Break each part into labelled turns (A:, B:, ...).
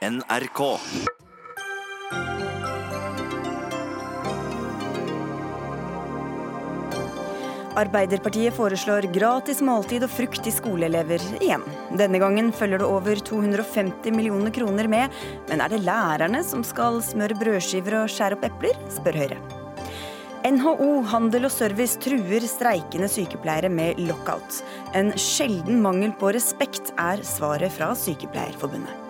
A: NRK.
B: Arbeiderpartiet foreslår gratis måltid og frukt til skoleelever igjen. Denne gangen følger det over 250 millioner kroner med, men er det lærerne som skal smøre brødskiver og skjære opp epler, spør Høyre. NHO Handel og Service truer streikende sykepleiere med lockout. En sjelden mangel på respekt er svaret fra Sykepleierforbundet.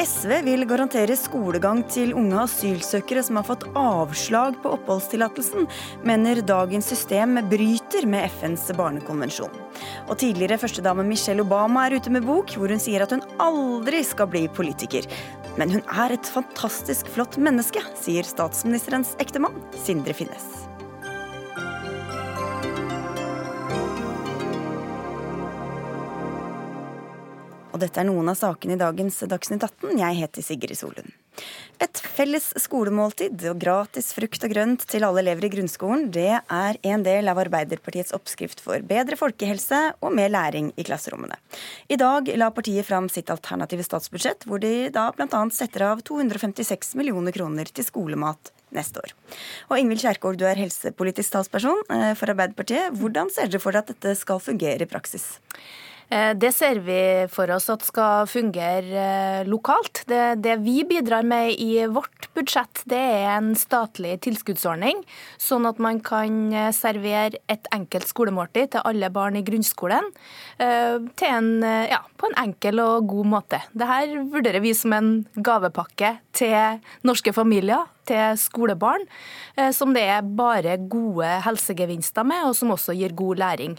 B: SV vil garantere skolegang til unge asylsøkere som har fått avslag på oppholdstillatelsen, mener dagens system bryter med FNs barnekonvensjon. Og tidligere førstedame Michelle Obama er ute med bok hvor hun sier at hun aldri skal bli politiker. Men hun er et fantastisk flott menneske, sier statsministerens ektemann Sindre Finnes. Og dette er noen av sakene i dagens Dagsnytt 18. Jeg heter Sigrid Solund. Et felles skolemåltid og gratis frukt og grønt til alle elever i grunnskolen, det er en del av Arbeiderpartiets oppskrift for bedre folkehelse og mer læring i klasserommene. I dag la partiet fram sitt alternative statsbudsjett, hvor de da bl.a. setter av 256 millioner kroner til skolemat neste år. Og Ingvild Kjerkol, du er helsepolitisk talsperson eh, for Arbeiderpartiet. Hvordan ser dere for dere at dette skal fungere i praksis?
C: Eh, det ser vi for oss at skal fungere eh, lokalt. Det, det, vi bidrar med i vårt budsjett, det er en statlig tilskuddsordning, sånn at man kan eh, servere et enkelt skolemåltid til alle barn i grunnskolen en, ja, på en enkel og god måte. Dette vurderer vi som en gavepakke til norske familier til skolebarn, eh, som det er bare gode helsegevinster med, og som også gir god læring.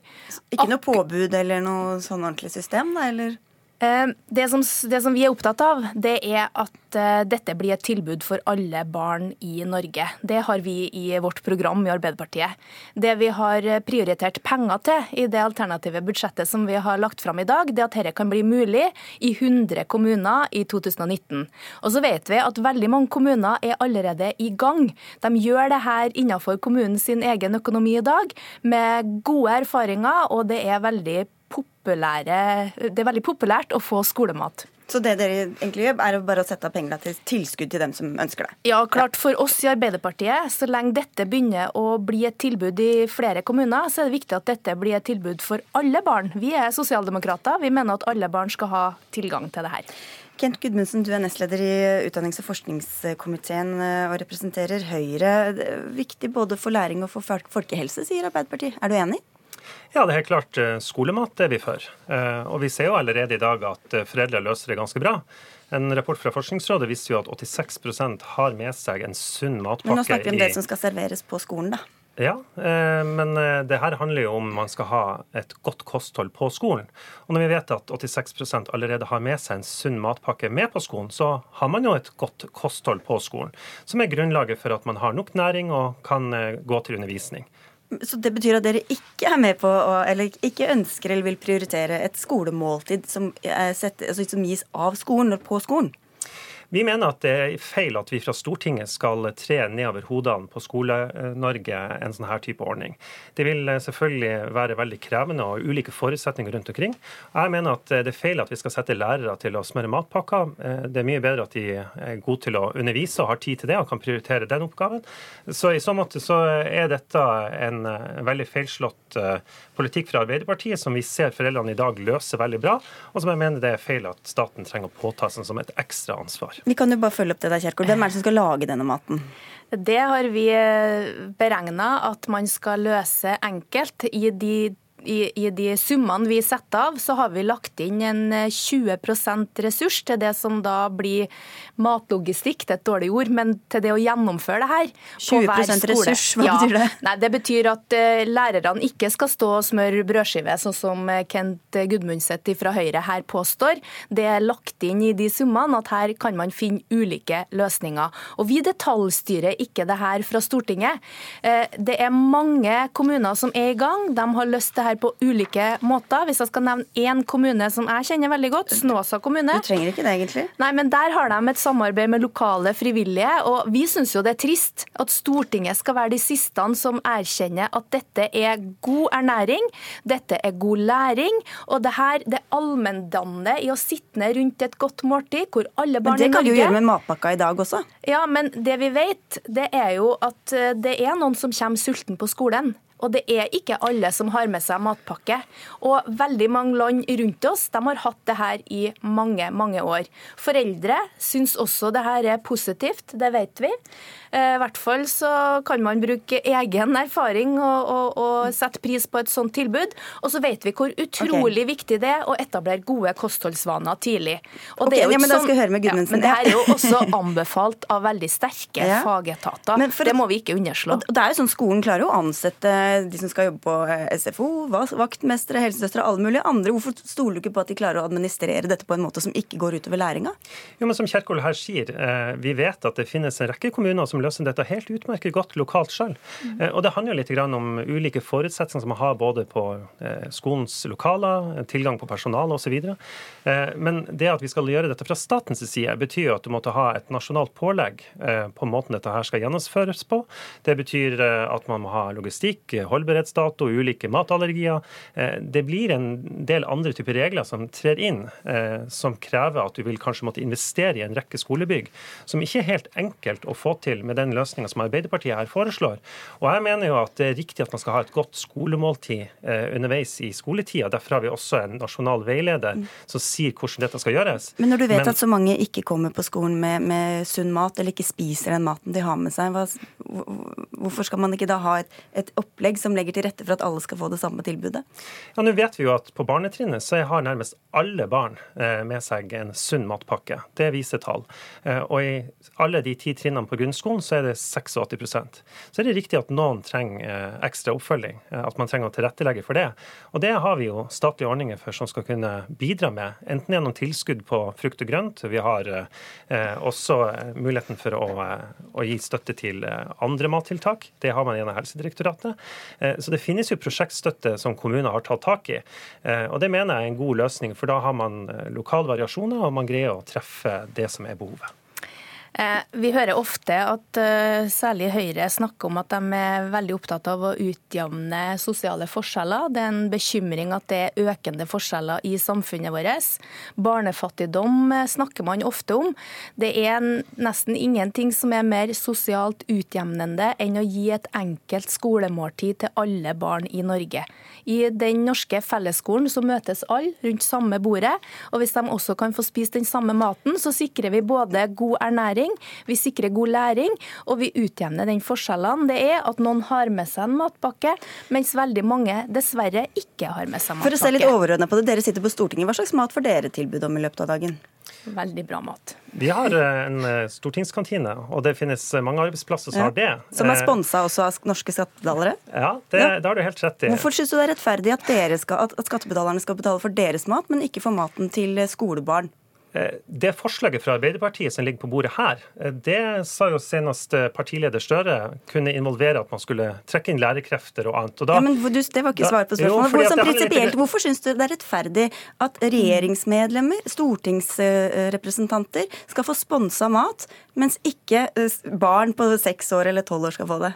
B: Ikke noe påbud eller noe sånn ordentlig system, da, eller?
C: Eh, det som, det som, vi er opptatt av, det er at eh, dette blir et tilbud for alle barn i Norge. Det har vi i vårt program i Arbeiderpartiet. Det vi har prioritert penger til i det alternative budsjettet som vi har lagt fram i dag, det at dette kan bli mulig i 100 kommuner i 2019. Og så vet vi at veldig mange kommuner er allerede i gang. De gjør det her innenfor kommunens egen økonomi i dag, med gode erfaringer, og det er veldig populære, det er veldig populært å få skolemat.
B: Så det dere egentlig gjør, er bare å sette av penger til tilskudd til dem som ønsker det?
C: Ja, klart. For oss i Arbeiderpartiet, så lenge dette begynner å bli et tilbud i flere kommuner, så er det viktig at dette blir et tilbud for alle barn. Vi er sosialdemokrater. Vi mener at alle barn skal ha tilgang til det her.
B: Kent Gudmundsen, du er nestleder i utdannings- og forskningskomiteen eh, og representerer Høyre. Viktig både for læring og for folkehelse, sier Arbeiderpartiet. Er du enig?
D: Ja, det er helt klart. Eh, skolemat er vi for. Eh, og vi ser jo allerede i dag at eh, foreldre løser det ganske bra. En rapport fra Forskningsrådet viser jo at 86% har med seg en sunn matpakke.
B: Men nå snakker vi om det som skal serveres på skolen, da.
D: Ja, men det her handler jo om man skal ha et godt kosthold på skolen. Og når vi vet at 86% allerede har med seg en sunn matpakke med på skolen, så har man jo et godt kosthold på skolen. Som er grunnlaget for at man har nok næring og kan gå til undervisning.
B: Så det betyr at dere ikke er med på, eller ikke ønsker eller vil prioritere et skolemåltid som, sett, altså som gis av skolen på skolen?
D: Vi mener at det er feil at vi fra Stortinget skal tre nedover hodene på Skole-Norge en sånn her type ordning. Det vil eh, selvfølgelig være veldig krevende og ulike forutsetninger rundt omkring. Jeg mener at eh, det er feil at vi skal sette lærere til å smøre matpakker. Eh, det er mye bedre at de er gode til å undervise og har tid til det og kan prioritere den oppgaven. Så i så måte så er dette en veldig feilslått politikk fra Arbeiderpartiet som vi ser foreldrene i dag løser veldig bra, og som jeg mener det er feil at staten trenger å påta seg som et ekstra ansvar.
B: Vi kan jo bare følge opp det der, Kjerkol. Hvem er det som skal lage denne maten?
C: Det har vi beregna at man skal løse enkelt i de i, i, de summene vi setter av, så har vi lagt inn en 20 eh, ressurs til det som da blir matlogistikk, det er et dårlig ord, men til det å gjennomføre det her.
B: 20 ressurs, hva ja, betyr det?
C: Nei, det betyr at uh, lærerne ikke skal stå og smøre brødskive, sånn som eh, Kent Gudmundset fra Høyre her påstår. Det er lagt inn i de summene at her kan man finne ulike løsninger. Og vi detaljstyrer ikke det her fra Stortinget. Uh, det er mange kommuner som er i gang. De har løst det her her på ulike måter. Hvis jeg skal nevne én kommune som jeg kjenner veldig godt, Snåsa kommune.
B: Du trenger ikke det, egentlig.
C: Nei, men Der har de et samarbeid med lokale frivillige. og Vi syns jo det er trist at Stortinget skal være de siste som erkjenner at dette er god ernæring, dette er god læring, og det her det allmenndannende i å sitte ned rundt et godt måltid hvor alle barn
B: i
C: Norge
B: Men Det kan du gjøre med matpakka i dag også.
C: Ja, men det vi vet, det er jo at eh, det er noen som kommer sulten på skolen. Og det er ikke alle som har med seg matpakke. Og veldig mange land rundt oss de har hatt det her i mange, mange år. Foreldre syns også det her er positivt, det vet vi. Eh, I hvert fall så kan man bruke egen erfaring og, og, og sette pris på et sånt tilbud. Og så vet vi hvor utrolig okay. viktig det er å etablere gode kostholdsvaner tidlig. Og
B: okay, det, ja, men da skal jeg høre med ja,
C: men det her er jo også anbefalt av veldig sterke ja. fagetater. For, det må vi ikke underslå.
B: Og det er jo sånn Skolen klarer jo å ansette de som skal jobbe på eh, SFO, vaktmestere, helsesøstre, alle mulige andre. Hvorfor stoler du ikke på at de klarer å administrere dette på en måte som ikke går utover læringa?
D: Jo, men som Kjerkol her sier, eh, vi vet at det finnes en rekke kommuner som løser dette helt utmerket godt lokalt selv. Mm. Og det handler litt om ulike forutsetninger som man har både på skolens lokaler, tilgang på personale osv. Men det at vi skal gjøre dette fra statens side, betyr at du måtte ha et nasjonalt pålegg på måten dette her skal gjennomføres på. Det betyr at man må ha logistikk, holdbarhetsdato, ulike matallergier. Eh, det blir en del andre typer regler som trer inn, eh, som krever at du vil kanskje måtte investere i en rekke skolebygg, som ikke er helt enkelt å få til med den løsninga som Arbeiderpartiet her foreslår. Og jeg mener jo at det er riktig at man skal ha et godt skolemåltid eh, underveis i skoletida. Derfor har vi også en nasjonal veileder som sier hvordan dette skal gjøres.
B: Men når du vet Men, at så mange ikke kommer på skolen med, med, sunn mat, eller ikke spiser den maten de har med seg, hva, hvorfor skal man ikke da ha et, et opplegg som legger til rette for at alle skal få det samme tilbudet?
D: Ja, Nå vet vi jo at på barnetrinnet så har nærmest alle barn eh, med seg en sunn matpakke. Det viser tall. Eh, og i alle de ti trinnene på grunnskolen så er det 86% Så er det riktig at noen trenger eh, ekstra oppfølging, at man trenger å tilrettelegge for det. Og det har vi jo statlige ordninger for som skal kunne bidra med, enten gjennom tilskudd på frukt og grønt. Vi har også muligheten for å, å gi støtte til andre mattiltak. Det har man gjennom Helsedirektoratet. Eh, så det finnes jo prosjektstøtte som kommuner har tatt tak i. Eh, og det mener jeg er en god løsning, for da har man eh, lokale variasjoner, og man greier å treffe det som er behovet.
C: Eh, vi hører ofte at eh, særlig Høyre snakker om at de er veldig opptatt av å utjevne sosiale forskjeller. Det er en bekymring at det er økende forskjeller i samfunnet vårt. Barnefattigdom eh, snakker man ofte om. Det er nesten ingenting som er mer sosialt utjevnende enn å gi et enkelt skolemåltid til alle barn i Norge. I den norske fellesskolen så møtes alle rundt samme bordet, og hvis de også kan få spist den samme maten, så sikrer vi både god ernæring læring, vi sikrer god læring, og vi utjevner den forskjellene det er at noen har med seg en matpakke, mens veldig mange dessverre ikke har med seg matpakke.
B: For å se litt overordna på det, dere sitter på Stortinget. Hva slags mat får dere tilbud om i løpet av dagen?
C: Veldig bra mat.
D: Vi har eh, en eh, stortingskantine, og det finnes eh, mange arbeidsplasser som ja. har det.
B: Som er sponsa også av norske skattebetalere?
D: Ja, det, ja. det har du helt rett
B: i. Hvorfor syns du det er rettferdig at, skal, at skattebetalerne skal betale for deres mat, men ikke for maten til skolebarn?
D: Eh, det forslaget fra Arbeiderpartiet som ligger på bordet her, eh, det sa jo senest eh, partileder Støre kunne involvere at man skulle trekke inn lærekrefter og annet. Og
B: da, ja, men Det var ikke svar på spørsmålet. Hvor, som Hvorfor syns du det er rettferdig at regjeringsmedlemmer, stortingsrepresentanter, skal få sponsa mat, mens ikke barn på seks år eller tolv år skal få det?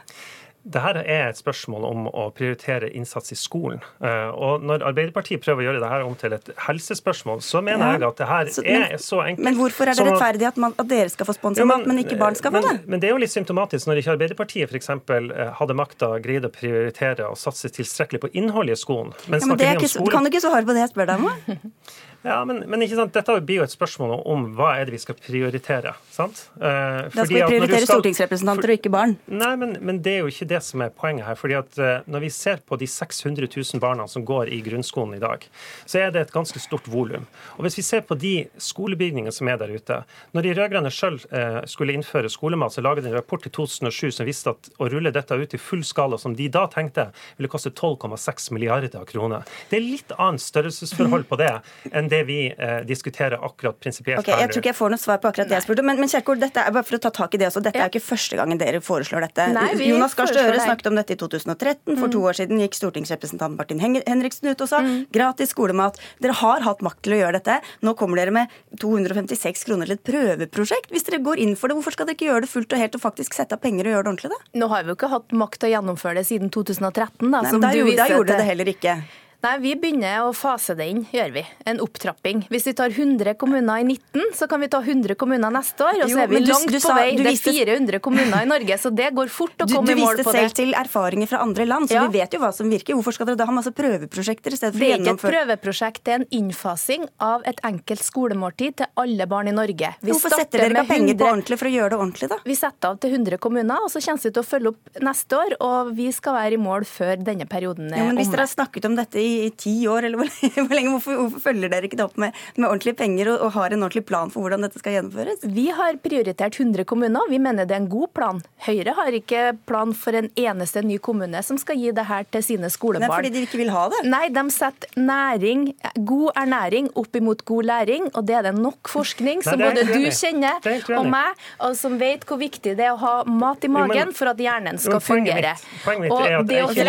D: Dette er et spørsmål om å prioritere innsats i skolen. Eh, og Når Arbeiderpartiet prøver å gjøre dette om til et helsespørsmål, så mener ja. jeg at det her så, men, er så enkelt.
B: Men hvorfor er det rettferdig at, man, at dere skal få sponsa mat, men ikke barn skal få det?
D: Men det er jo litt symptomatisk når ikke Arbeiderpartiet f.eks. Eh, hadde makta, greide å prioritere og satse tilstrekkelig på innholdet i skolen.
B: Men, ja, men ikke, Kan du ikke svare på det jeg spør deg om?
D: Ja, men, men, ikke sant? Dette blir jo et spørsmål om hva er det vi skal prioritere. sant?
B: Eh, da skal vi prioritere skal... stortingsrepresentanter for... og ikke barn.
D: Nei, men, men, det er jo ikke det som er poenget her. fordi at eh, Når vi ser på de 600 000 barna som går i grunnskolen i dag, så er det et ganske stort volum. Og Hvis vi ser på de skolebygningene som er der ute Når de rød-grønne sjøl eh, skulle innføre skolemat, så laget de en rapport i 2007 som viste at å rulle dette ut i full skala, som de da tenkte ville koste 12,6 milliarder kroner. Det er litt annet størrelsesforhold på det enn det vi eh, diskuterer akkurat prinsipielt
B: okay, Jeg tror ikke jeg får noe svar på akkurat det jeg spurte men, men Kjerkol, dette er bare for å ta tak i det også. Dette ja. er ikke første gangen dere foreslår dette. Nei, Jonas Gahr Støre snakket om dette i 2013. For mm. to år siden gikk stortingsrepresentant Martin Henriksen ut og sa mm. gratis skolemat. Dere har hatt makt til å gjøre dette. Nå kommer dere med 256 kroner til et prøveprosjekt. Hvis dere går inn for det, hvorfor skal dere ikke gjøre det fullt og helt og faktisk sette av penger og gjøre det ordentlig, da?
C: Nå har vi jo ikke hatt makt til å gjennomføre det siden 2013, da.
B: Nei, da, gjorde, da gjorde det heller ikke.
C: Nei, Vi begynner å fase det inn, gjør vi. En opptrapping. Hvis vi tar 100 kommuner i 19, så kan vi ta 100 kommuner neste år. Og så er vi langt du, du på vei. Det er 400 kommuner i Norge, så det går fort å komme i mål på det.
B: Du viste selv til erfaringer fra andre land, så ja. vi vet jo hva som virker. Hvorfor skal dere da ha masse prøveprosjekter i stedet for å
C: gjennomføre Det er ikke et prøveprosjekt, det er en innfasing av et enkelt skolemåltid til alle barn i Norge.
B: Vi Hvorfor setter dere ikke penger på ordentlig for å gjøre det ordentlig, da?
C: Vi setter av til 100 kommuner, og så kommer vi til å følge opp neste år. Og vi skal være i mål før denne perioden er
B: omme. Hvis dere har snakket om dette i ti år, eller hvor lenge? Hvorfor, hvorfor følger dere ikke det opp med, med ordentlige penger og, og, har en ordentlig plan for hvordan dette skal gjennomføres?
C: Vi har prioritert 100 kommuner. Vi mener det er en god plan. Høyre har ikke plan for en eneste ny kommune som skal gi det her til sine skolebarn.
B: Det er fordi de ikke vil ha det?
C: Nei, de setter næring, god ernæring opp imot god læring, og det er det nok forskning som både du kjenner og meg, og som vet hvor viktig det er å ha mat i magen for at hjernen skal fungere.
D: Poenget mitt er at jeg
C: ikke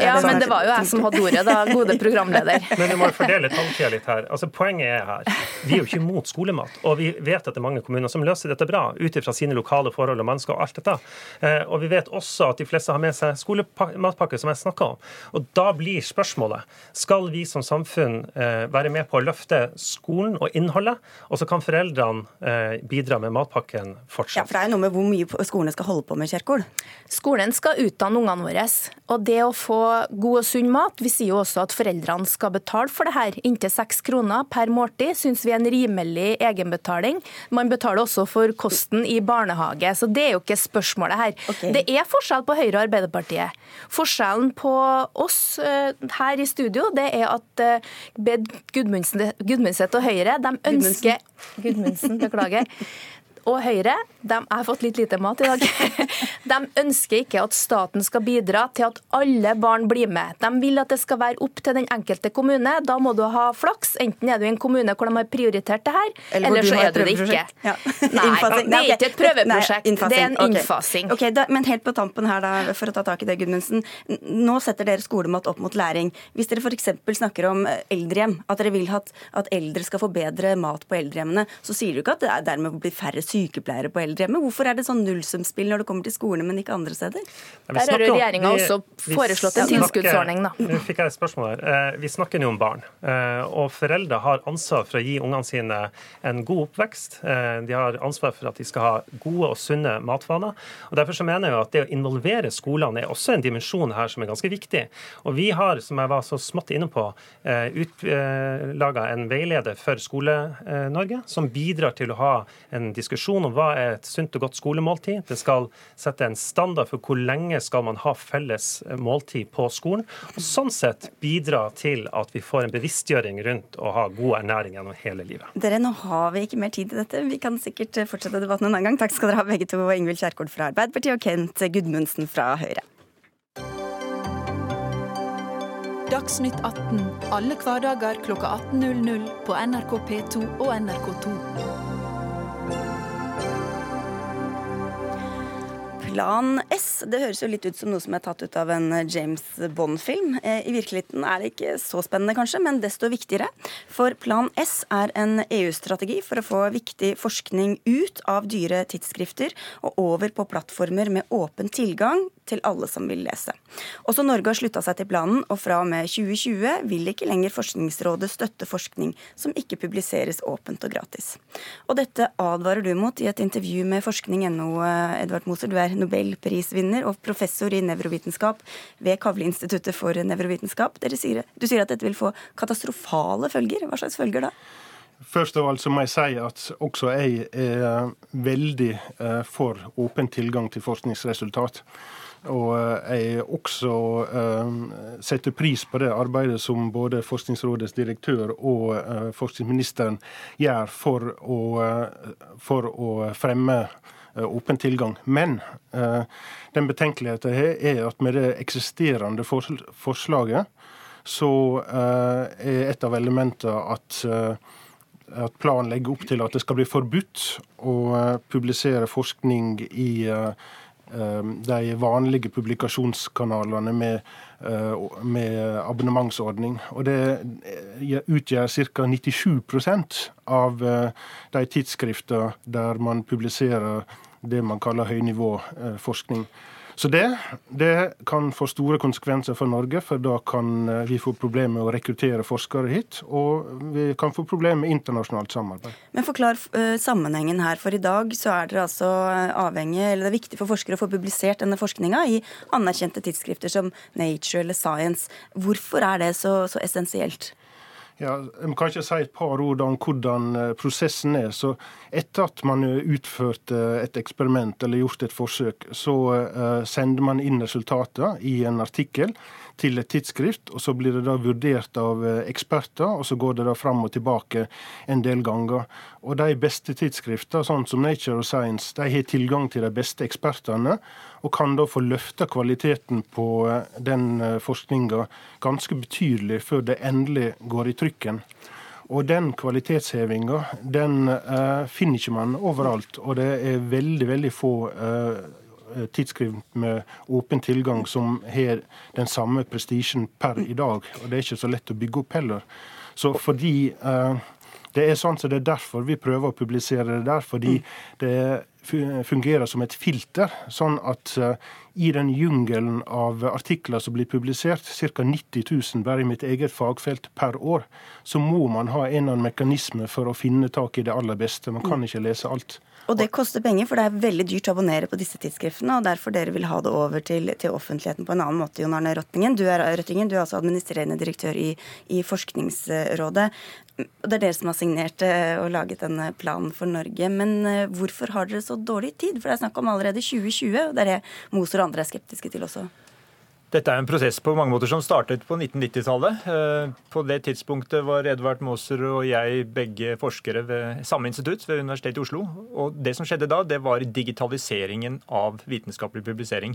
C: Ja, men det var jo jeg som hadde ordet da gode programleder.
D: Men vi må fordele tanketida litt her. Altså, poenget er her, vi er jo ikke imot skolemat. Og vi vet at det er mange kommuner som løser dette bra, ut ifra sine lokale forhold og mennesker og alt dette. Eh, og vi vet også at de fleste har med seg skolematpakke, som jeg snakka om. Og da blir spørsmålet skal vi som samfunn eh, være med på å løfte skolen og innholdet, og så kan foreldrene eh, bidra med matpakken fortsatt.
B: Ja, for det er noe med hvor mye skolene skal holde på med, Kjerkol?
C: Skolen skal utdanne ungene våre. Og det å få god og sunn mat Vi sier jo også at foreldrene skal betale for det her. Inntil seks kroner per måltid syns vi er en rimelig egenbetaling. Man betaler også for kosten i barnehage, så det er jo ikke spørsmålet her. Okay. Det er forskjell på Høyre og Arbeiderpartiet. Forskjellen på oss uh, her i studio, det er at Bed Gudmundsen og Høyre de ønsker Gudmundsen, beklager og Høyre de, jeg har fått litt lite mat i dag. De ønsker ikke at staten skal bidra til at alle barn blir med. De vil at det skal være opp til den enkelte kommune. Da må du ha flaks. Enten er du i en kommune hvor de har prioritert det her, eller, eller så er du det ikke. Ja. Nei, det er ikke et prøveprosjekt, Nei, det er en innfasing.
B: Okay. Okay, da, men helt på tampen her, da, for å ta tak i det, Gudmundsen. Nå setter dere skolemat opp mot læring. Hvis dere f.eks. snakker om eh, eldrehjem, at dere vil at, at eldre skal få bedre mat på eldrehjemmene, så sier du ikke at det dermed blir færre sykepleiere på eldrehjemmet. Hvorfor er det sånn nullsumspill når det kommer til skolene, men ikke andre steder?
C: Der har regjeringa også foreslått en tilskuddsordning, da.
D: Nå fikk jeg et spørsmål her. Eh, vi snakker nå om barn. Eh, og foreldre har ansvar for å gi ungene sine en god oppvekst. Eh, de har ansvar for at de skal ha gode og sunne matvaner. Og Derfor så mener jeg at det å involvere skolene er også en dimensjon her som er ganske viktig. Og vi har, som jeg var så smått inne på, utlaga en veileder for Skole-Norge som bidrar til å ha en diskusjon om hva er et sunt og godt skolemåltid. Det skal sette en standard for hvor lenge skal man ha felles måltid på skolen. Og sånn sett bidra til at vi får en bevisstgjøring rundt å ha god ernæring gjennom hele livet.
B: Dere, nå har vi ikke mer tid til dette. Vi kan sikkert fortsette debatten en annen gang. Takk skal dere ha begge to, Ingvild Kjerkol fra Arbeiderpartiet og Kent Gudmundsen fra Høyre.
A: Dagsnytt 18 alle hverdager klokka 18.00 på NRK P2 og NRK2.
B: Plan S. Det høres jo litt ut som noe som er tatt ut av en James Bond-film. Eh, I virkeligheten er det ikke så spennende, kanskje, men desto viktigere. For Plan S er en EU-strategi for å få viktig forskning ut av dyre tidsskrifter og over på plattformer med åpen tilgang til alle som vil lese. Også Norge har slutta seg til planen, og fra og med 2020 vil ikke lenger Forskningsrådet støtte forskning som ikke publiseres åpent og gratis. Og dette advarer du mot i et intervju med forskning.no, Edvard Moser. Du er nobelprisvinner og professor i nevrovitenskap ved Kavleinstituttet for nevrovitenskap. Du sier at dette vil få katastrofale følger. Hva slags følger da?
E: Først av alt så må jeg si at også jeg er veldig eh, for åpen tilgang til forskningsresultat. Og eh, jeg også uh, setter pris på det arbeidet som både Forskningsrådets direktør og uh, forskningsministeren gjør for å, for å fremme Eh, åpen tilgang. Men eh, den betenkeligheten er at med det eksisterende forslaget så er et av elementene at at planen legger opp til at det skal bli forbudt å publisere forskning i de vanlige publikasjonskanalene med, med abonnementsordning. Og det utgjør ca. 97% av de tidsskriftene der man publiserer det man kaller høynivåforskning. Så det, det, kan få store konsekvenser for Norge, for da kan eh, vi få problemer med å rekruttere forskere hit. Og vi kan få problemer med internasjonalt samarbeid.
B: Men forklar uh, sammenhengen her, for i dag så er dere altså eh, avhengig, eller det er viktig for forskere å få publisert denne forskninga i anerkjente tidsskrifter som Nature eller Science. Hvorfor er det så, så essensielt?
E: Ja, jeg kan ikke si et par ord om hvordan eh, prosessen er. Så Etter at man utførte eh, et eksperiment eller gjort et forsøk, så uh, sender man inn resultater i en artikkel til et tidsskrift. og Så blir det da vurdert av eksperter, og så går det da fram og tilbake en del ganger. Og De beste tidsskriftene, sånn som Nature og Science, de har tilgang til de beste ekspertene og kan da få løfta kvaliteten på eh, den eh, forskninga ganske betydelig før det endelig går i trykken. Og den kvalitetshevinga, den uh, finner ikke man overalt. Og det er veldig, veldig få uh, tidsskrift med åpen tilgang som har den samme prestisjen per i dag. Og det er ikke så lett å bygge opp heller. Så fordi uh, det er sånn, så det er derfor vi prøver å publisere det der. Fordi det fungerer som et filter, sånn at uh, i den jungelen av artikler som blir publisert, ca. 90 000 bare i mitt eget fagfelt per år, så må man ha en eller annen mekanisme for å finne tak i det aller beste. Man kan ikke lese alt.
B: Og det koster penger, for det er veldig dyrt å abonnere på disse tidsskriftene, og derfor dere vil ha det over til, til offentligheten på en annen måte. Jon Arne Røttingen, du er, Røttingen, du er altså administrerende direktør i, i Forskningsrådet. Det er dere som har signert eh, og laget denne planen for Norge. Men eh, hvorfor har dere så dårlig tid? For det er snakk om allerede 2020, og det er det Moser og andre er skeptiske til også.
F: Dette er en prosess på mange måter som startet på 1990-tallet. Eh, på det tidspunktet var Edvard Moser og jeg begge forskere ved samme institutt ved Universitetet i Oslo. Og det som skjedde da, det var digitaliseringen av vitenskapelig publisering.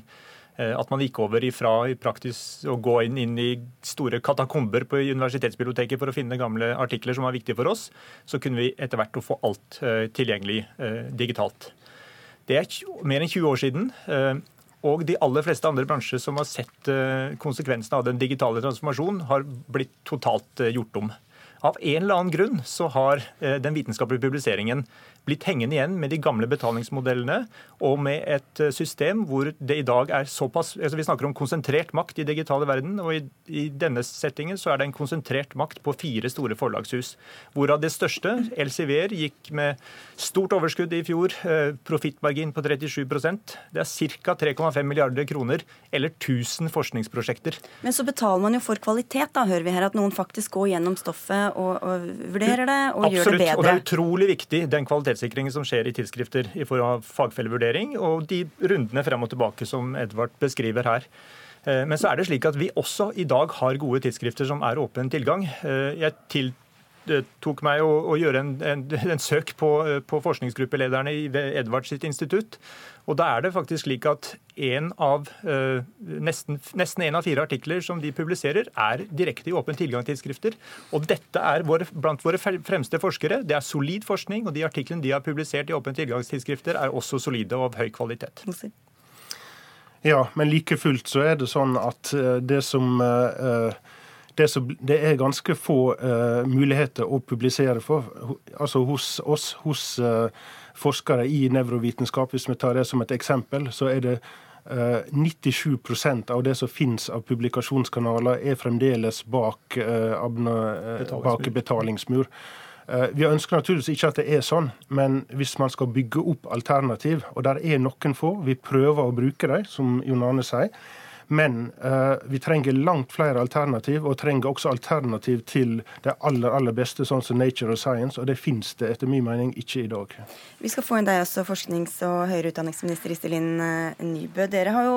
F: Eh, at man gikk over ifra i praktis å gå inn, inn, i store katakomber på universitetsbiblioteket for å finne gamle artikler som var viktige for oss, så kunne vi etter hvert få alt uh, tilgjengelig digitalt. Det er mer enn 20 år siden. Og de aller fleste andre bransjer som har sett konsekvensene av den digitale transformasjonen, har blitt totalt gjort om. Av en eller annen grunn så har den vitenskapelige publiseringen blitt hengende igjen med de gamle betalingsmodellene og med et eh, system hvor det i dag er såpass altså Vi snakker om konsentrert makt i digitale verden, og i, i denne settingen så er det en konsentrert makt på fire store forlagshus. Hvorav det største, Elsevier, gikk med stort overskudd i fjor, eh, profittmargin på 37% Det er ca. 3,5 milliarder kroner, eller 1000 forskningsprosjekter.
B: Men så betaler man jo for kvalitet, da, hører vi her. At noen faktisk går gjennom stoffet og, og vurderer det og
F: Absolutt,
B: gjør det bedre.
F: Absolutt, og det er utrolig viktig, den kvaliteten kvalitetssikringen som skjer i tidsskrifter i form av fagfellevurdering, og de rundene frem og tilbake som Edvard beskriver her. Eh, men så er det slik at vi også i dag har gode tidsskrifter som er åpen tilgang. Eh, jeg til tok meg å, å gjøre en, en, en, søk på, på forskningsgruppelederne i Edvards sitt institutt. Og da er det faktisk slik at en av, uh, nesten, nesten en av fire artikler som de publiserer, er direkte i åpen tilgang til tidsskrifter. Og dette er våre, blant våre fremste forskere. Det er solid forskning, og de artiklene de har publisert i åpen tilgangstidsskrifter, er også solide og av høy kvalitet.
E: Ja, men like fullt så er det sånn at det som uh, det, så, det, er ganske få uh, muligheter å publisere for, altså hos oss, hos uh, forskere i nevrovitenskap. Hvis vi tar det som et eksempel, så er det uh, eh, 97 av det som finnes av publikasjonskanaler, er fremdeles bak, betalingsmur. bak betalingsmur. Vi ønsker naturligvis ikke at det er sånn, men hvis man skal bygge opp alternativ, og der er noen få, vi prøver å bruke dem, som Jon Arne sier, men uh, vi trenger langt flere alternativ, og trenger også alternativ til det aller aller beste, sånn som Nature og Science, og det finnes det etter min mening ikke i dag.
B: Vi skal få inn deg også, forsknings- og høyere utdanningsminister Iselin eh, Nybø. Dere har jo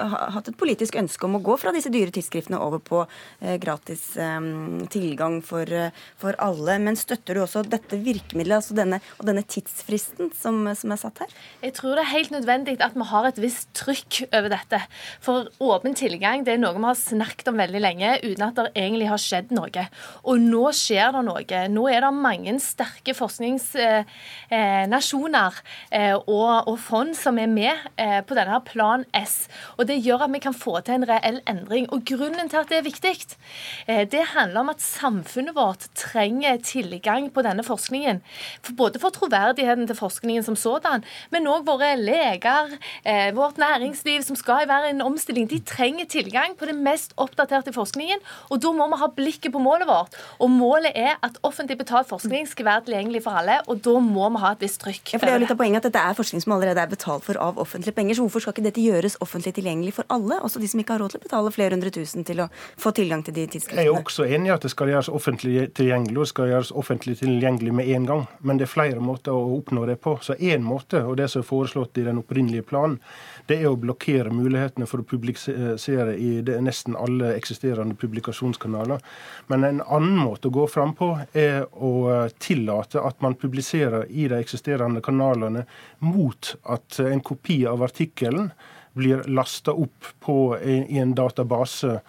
B: hatt et politisk ønske om å gå fra disse dyre tidsskriftene over på uh, gratis um, tilgang for, uh, for, alle. Men støtter du også dette virkemidlet altså denne, og denne tidsfristen som, som, er satt her?
G: Jeg tror det er helt nødvendig at vi har et visst trykk over dette. For åpen tilgang det er noe vi har snakket om veldig lenge uten at det egentlig har skjedd noe. Og nå skjer det noe. Nå er det mange sterke forskningsnasjoner eh, og, fond som er med eh, på denne Plan S. Og Det gjør at vi kan få til en reell endring. Og Grunnen til at det er viktig, eh, det handler om at samfunnet vårt trenger tilgang på denne forskningen. Både for troverdigheten til forskningen som sådan, men òg våre leger, vårt næringsliv som skal være en omstilling. De trenger tilgang på det mest oppdaterte forskningen, og da må vi ha blikket på målet vårt. Og målet er at offentlig betalt forskning skal være tilgjengelig for alle, og da må vi ha et visst trykk.
B: Ja, for det er jo litt av poenget at Dette er forskning som allerede er betalt for av offentlige penger, så hvorfor skal ikke dette gjøres offentlig tilgjengelig for alle, også de som ikke har råd til å betale flere hundre tusen til å få tilgang til de tidsskriftene?
E: Jeg er også enig i at det skal gjøres offentlig tilgjengelig, og det skal gjøres offentlig tilgjengelig med en gang. Men det er flere måter å oppnå det på. Så én måte, og det som er foreslått i den opprinnelige planen, det er å blokkere mulighetene for å publisere i nesten alle eksisterende publikasjonskanaler. Men en annen måte å gå fram på er å tillate at man publiserer i de eksisterende kanalene mot at en kopi av artikkelen blir lasta opp på, i en database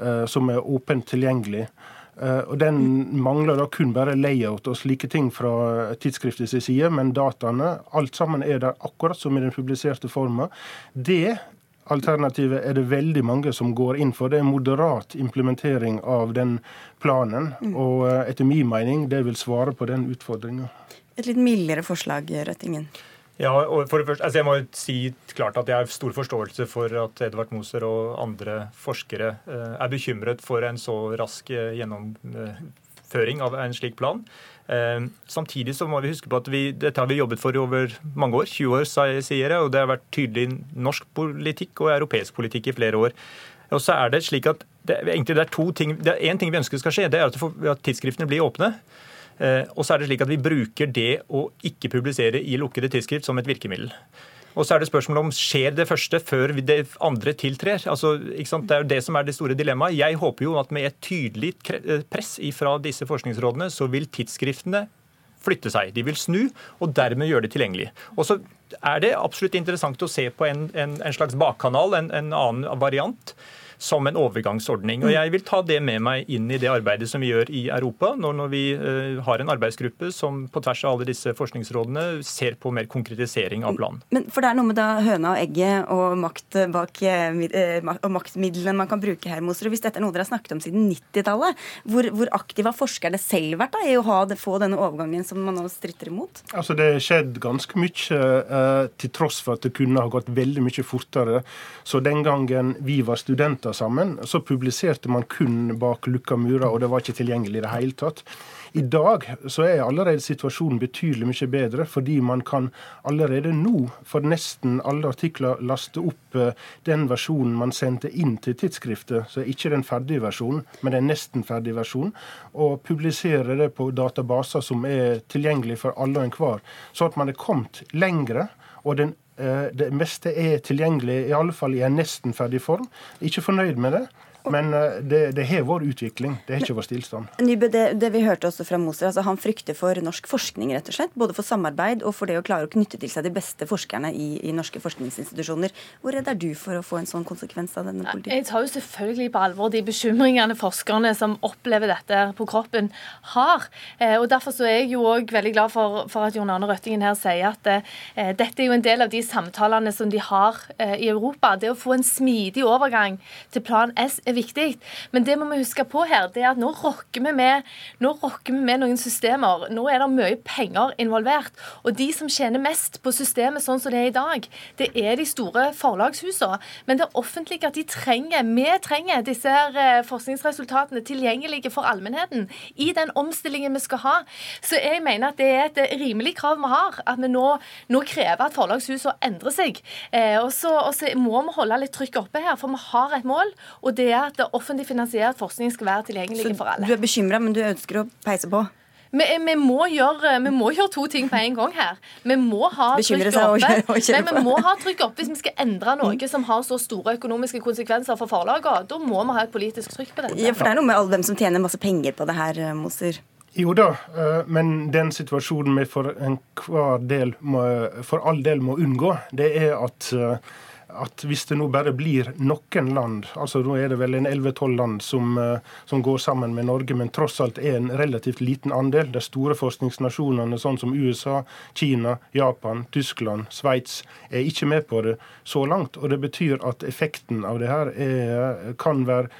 E: eh, som er åpent tilgjengelig. Uh, og Den mangler da kun bare layout og slike ting fra tidsskriftets side, men dataene, alt sammen er der akkurat som i den publiserte forma. Det alternativet er det veldig mange som går inn for. Det er moderat implementering av den planen. Mm. Og uh, etter min mening, det vil svare på den utfordringa.
B: Et litt mildere forslag, Røttingen?
F: Ja, og for det første, altså Jeg må si klart at jeg har stor forståelse for at Edvard Moser og andre forskere eh, er bekymret for en så rask eh, gjennomføring av en slik plan. Eh, samtidig så må vi huske på at vi, dette har vi jobbet for i over mange år. 20 år, sier jeg, og det har vært tydelig norsk politikk og europeisk politikk i flere år. Og så er det slik at det, egentlig det er to ting, det er én ting vi ønsker skal skje, det er at, tidsskriftene blir åpne. Eh, og så er det slik at vi bruker det å ikke publisere i lukkede tidsskrift som et virkemiddel. Og så er det spørsmålet om skjer det første før det andre tiltrer. Altså, det er jo det som er det store dilemmaet. Jeg håper jo at med et tydelig eh, press fra disse forskningsrådene, så vil tidsskriftene flytte seg. De vil snu, og dermed gjøre det tilgjengelig. Og så er det absolutt interessant å se på en, en, en slags bakkanal, en, en annen variant som en overgangsordning. Og Jeg vil ta det med meg inn i det arbeidet som vi gjør i Europa, når, når vi uh, har en arbeidsgruppe som på tvers av alle disse forskningsrådene ser på mer konkretisering av planen.
B: Men for det er noe med da høna og egget og, makt bak, uh, og maktmidlene man kan bruke her, Moser. Hvis dette er noe dere har snakket om siden 90-tallet, hvor, hvor aktive har forskerne selv vært da, i å ha det, få denne overgangen som man nå stritter imot?
E: Altså Det har skjedd ganske mye, uh, til tross for at det kunne ha gått veldig mye fortere. Så den gangen vi var studenter låta sammen, så publiserte man kun bak lukka murer, og det var ikke tilgjengelig i det hele tatt. I dag så er allerede situasjonen betydelig mye bedre, fordi man kan allerede nå for nesten alle artikler laste opp eh, den versjonen man sendte inn til tidsskriftet, så ikke den ferdige versjonen, men den nesten ferdige versjonen, og publisere det på databaser som er tilgjengelig for alle og enhver, så at man er kommet lengre. og den det meste er tilgjengelig, i alle fall i en nesten ferdig form. Ikke fornøyd med det. Men eh, det, det har vår utvikling, det er ikke vår stillstand.
B: Nybø, det, det, vi hørte også fra Moser, altså Han frykter for norsk forskning, rett og slett. Både for samarbeid og for det å klare å knytte til seg de beste forskerne i, i norske forskningsinstitusjoner. Hvor redd er du for å få en sånn konsekvens av denne politikken?
G: Jeg tar jo selvfølgelig på alvor de bekymringene forskerne som opplever dette på kroppen, har. Eh, og Derfor så er jeg jo òg veldig glad for, for at Jon Arne Røttingen her sier at eh, dette er jo en del av de samtalene som de har eh, i Europa. Det å få en smidig overgang til Plan S er viktig. Men det må vi huske på her, det er at nå rokker vi med, rokker vi med noen systemer. Nå er det mye penger involvert. Og de som tjener mest på systemet sånn som det er i dag, det er de store forlagshusene. Men det offentlige at de trenger, vi trenger disse eh, forskningsresultatene tilgjengelige for allmennheten i den omstillingen vi skal ha. Så jeg mener at det er et rimelig krav vi har, at vi nå, nå krever at forlagshusene endrer seg. Eh, og så må vi holde litt trykk oppe her, for vi har et mål, og det er at offentlig finansiert forskning skal være tilgjengelig for alle.
B: Du er bekymra, men du ønsker å peise på?
G: Vi, vi, må gjøre, vi, må gjøre, to ting på en gang her. Vi må ha trykk oppe. Men vi må ha trykk oppe hvis vi skal endre noe mm. som har så store økonomiske konsekvenser for forlagene. Da må vi ha et politisk trykk på dette.
B: Ja, for det er noe med alle dem som tjener masse penger på det her, eh, Moser?
E: Jo da, eh, men den situasjonen vi for, del må, for all del må unngå, det er at eh, at hvis det nå bare blir noen land, altså nå er det vel en 11-12 land som, eh, som, går sammen med Norge, men tross alt er en relativt liten andel. De store forskningsnasjonene sånn som USA, Kina, Japan, Tyskland, Sveits er ikke med på det så langt. Og det betyr at effekten av det her er, kan være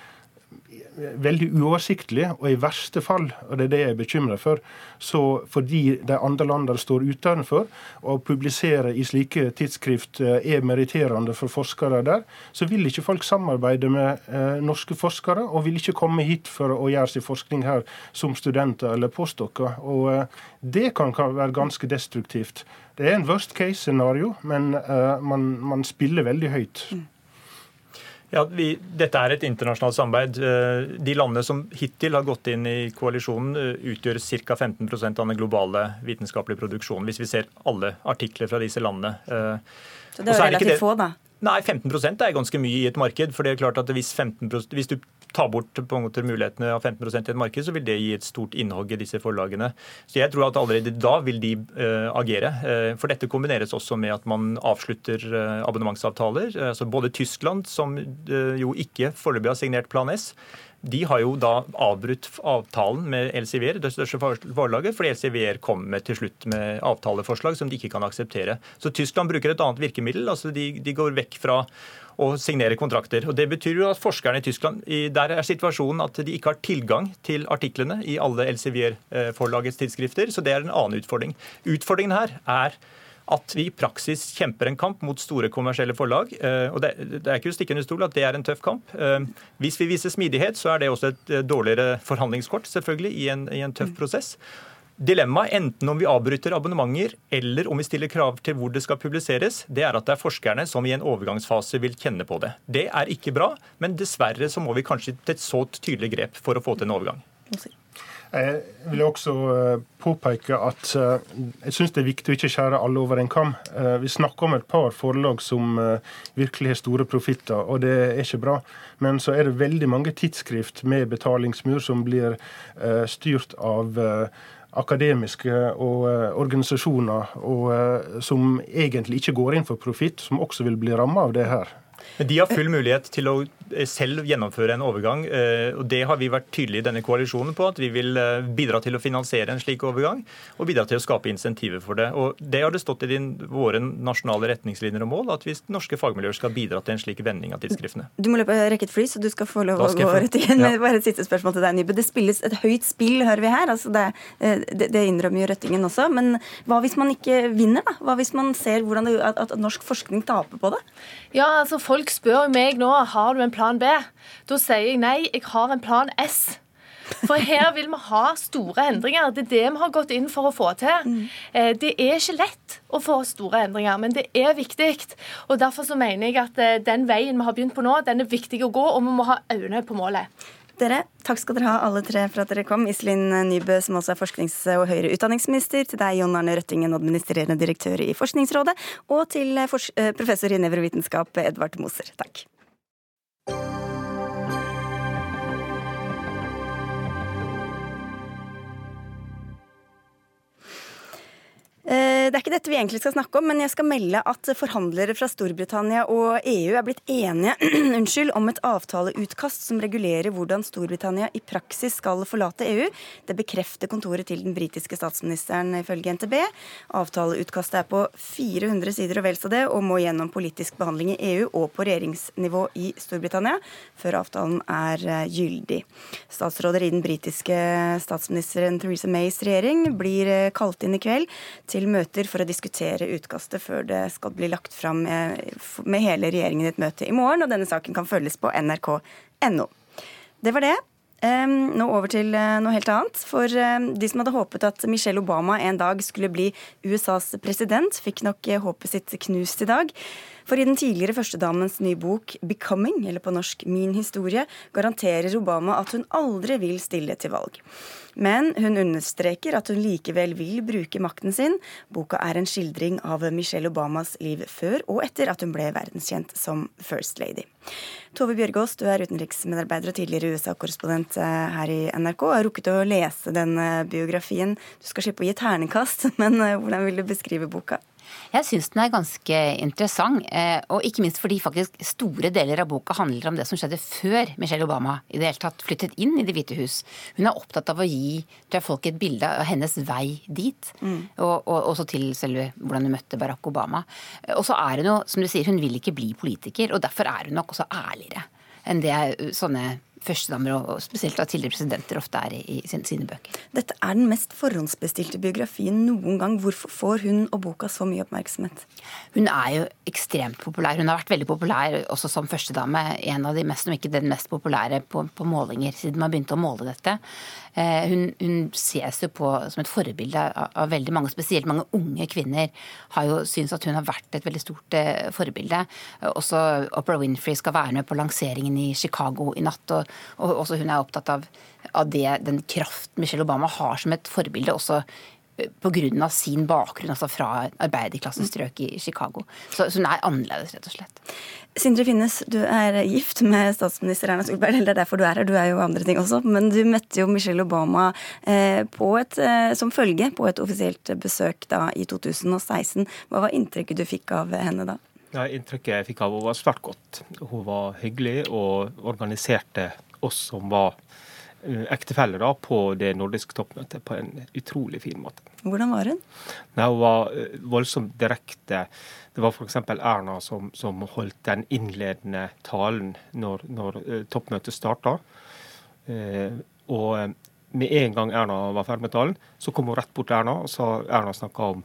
E: veldig uoversiktlig, og i verste fall, og det er det jeg er bekymra for, så fordi de andre landene står utenfor, å publisere i slike tidsskrift eh, er meritterende for forskere der, så vil ikke folk samarbeide med eh, norske forskere, og vil ikke komme hit for å gjøre sin forskning her som studenter eller postdokker. Og eh, det kan, kan, være ganske destruktivt. Det er en worst case-scenario, men eh, man, man, spiller veldig høyt. Mm.
F: Ja, vi, Dette er et internasjonalt samarbeid. Eh, de landene som hittil har gått inn i koalisjonen, eh, utgjør ca. 15% av den globale vitenskapelige produksjonen, hvis vi ser alle artikler fra disse landene.
B: Eh, Så det er jo relativt få, da?
F: Nei, 15% er ganske mye i et marked. for det er klart at hvis, 15%, hvis du tar bort på en måte mulighetene av 15 i et marked, så vil det gi et stort innhogg i disse forlagene. Så jeg tror at allerede da vil de uh, agere. Uh, for dette kombineres også med at man avslutter uh, abonnementsavtaler. altså både Tyskland, som jo ikke foreløpig har signert Plan S, de har jo da avbrutt avtalen med Elsevier, det største forlaget, fordi Elsevier kom med til slutt med avtaleforslag som de ikke kan akseptere. Så Tyskland bruker et annet virkemiddel. altså De, de går vekk fra å signere kontrakter. Og Det betyr jo at forskerne i Tyskland Der er situasjonen at de ikke har tilgang til artiklene i alle Elsevier-forlagets tidsskrifter, så det er en annen utfordring. Utfordringen her er at vi i praksis kjemper en kamp mot store kommersielle forlag. Eh, og Det, er ikke å stikke under stol at det er en tøff kamp. Eh, hvis vi viser smidighet, så er det også et eh, dårligere forhandlingskort selvfølgelig i en, i en tøff mm. prosess. Dilemmaet, enten om vi avbryter abonnementer eller om vi stiller krav til hvor det skal publiseres, det er at det er forskerne som i en overgangsfase vil kjenne på det. Det er ikke bra, men dessverre så må vi kanskje til et så tydelig grep for å få til en overgang.
E: Jeg vil også eh, påpeke at eh, jeg syns det er viktig å ikke skjære alle over en kam. Eh, vi snakker om et par forlag som virkelig har store profitter, og det er ikke bra. Men så er det veldig mange tidsskrift med betalingsmur som blir styrt av akademiske og organisasjoner og, som egentlig ikke går inn for profitt, som også vil bli ramma av det her.
F: Men de har full mulighet til å eh, selv gjennomføre en overgang. Eh, og Det har vi vært tydelige i denne koalisjonen på, at vi vil eh, bidra til å finansiere en slik overgang. Og bidra til å skape insentiver for det. Og Det har det stått i din, våre nasjonale retningslinjer og mål, at vi norske fagmiljøer skal bidra til en slik vending av tidsskriftene.
B: Du må løpe rekke et fly, så du skal få lov å gå rett igjen. Ja. Bare et siste spørsmål til deg, Nybø. Det spilles et høyt spill, hører vi her. Altså det, det, det innrømmer jo Røttingen også. Men hva hvis man ikke vinner, da? Hva hvis man ser det, at, at norsk forskning taper på det?
G: Ja, altså Folk spør meg nå har du en plan B. Da sier jeg nei, jeg har en plan S. For her vil vi ha store endringer. Det er det vi har gått inn for å få til. Eh, det er ikke lett å få store endringer, men det er viktig. Og Derfor så mener jeg at eh, den veien vi har begynt på nå, den er viktig å gå, og vi må ha øynene på målet.
B: Dere, takk skal dere ha alle tre for at dere kom. Iselin Nybø, som også er forsknings- og høyere utdanningsminister. Til deg, Jon Arne Røttingen, administrerende direktør i Forskningsrådet. Og til eh, professor i nevrovitenskap, Edvard Moser. Takk. Det er ikke dette vi egentlig skal snakke om, men jeg skal melde at forhandlere fra Storbritannia og EU er blitt enige unnskyld, om et avtaleutkast som regulerer hvordan Storbritannia i praksis skal forlate EU. Det bekrefter kontoret til den britiske statsministeren ifølge NTB. Avtaleutkastet er på 400 sider og vel så det, og må gjennom politisk behandling i EU og på regjeringsnivå i Storbritannia før avtalen er eh, gyldig. Statsråder i den britiske statsministeren Theresa Mays regjering blir eh, kalt inn i kveld til til møter for å diskutere utkastet før det skal bli lagt fram med hele regjeringen i et møte i morgen. Og denne saken kan følges på nrk.no. Det var det. Nå over til eh, noe helt annet. For de som hadde håpet at Michelle Obama en dag skulle bli USAs president, fikk nok eh, håpet sitt knust i dag. For i den tidligere førstedamens nye bok 'Becoming', eller på norsk 'Min historie', garanterer Obama at hun aldri vil stille til valg. Men hun understreker at hun likevel vil bruke makten sin. Boka er en skildring av Michelle Obamas liv før og etter at hun ble verdenskjent som First Lady. Tove Bjørgaas, du er utenriksmedarbeider og tidligere USA-korrespondent eh, her i NRK. Jeg har rukket å lese den biografien. Du skal slippe å gi terningkast, men eh, hvordan vil du beskrive boka?
H: Jeg syns den er ganske interessant, eh, og ikke minst fordi faktisk store deler av boka handler om det som skjedde før Michelle Obama i det hele tatt flyttet inn i Det hvite hus. Hun er opptatt av å gi tror jeg, folk et bilde av hennes vei dit, mm. og, og, også til selve hvordan hun møtte Barack Obama. Og så er hun jo, som du sier, hun vil ikke bli politiker, og derfor er hun nok også ærligere enn det sånne førstedamer og spesielt av tidligere presidenter ofte er i, sine, bøker.
B: Dette er den mest forhåndsbestilte biografien noen gang. Hvorfor får hun og boka så mye oppmerksomhet?
H: Hun er jo ekstremt populær. Hun har vært veldig populær også som førstedame. En av de mest, om ikke den mest populære på, på målinger siden man begynte å måle dette. Eh, hun, hun ses jo på som et forbilde av, av, veldig mange, spesielt mange unge kvinner har jo syntes at hun har vært et veldig stort eh, forbilde. Også Oprah Winfrey skal være med på lanseringen i Chicago i natt. og, og også hun er opptatt av, av det, den kraft Michelle Obama har som et forbilde. også pga. sin bakgrunn, altså fra arbeiderklassestrøk i Chicago. Så, så, hun er annerledes, rett og slett.
B: Sindre Finnes, du er gift med statsminister Erna Solberg. eller Det er derfor du er her, du er jo andre ting også. Men du møtte jo Michelle Obama eh, et, eh, som følge på et offisielt besøk da i 2016. Hva var inntrykket du fikk av henne da?
I: Ja, inntrykket jeg fikk av henne var svært godt. Hun var hyggelig og organiserte oss som var Eh, ektefelle da, på det nordiske toppmøtet på en utrolig fin måte.
B: Hvordan var hun?
I: Nei, hun var eh, voldsomt direkte. Det var f.eks. Erna som, som, holdt den innledende talen når, når uh, toppmøtet starta. Og med en gang Erna var ferdig med talen, så kom hun rett bort til Erna og sa Erna snakka om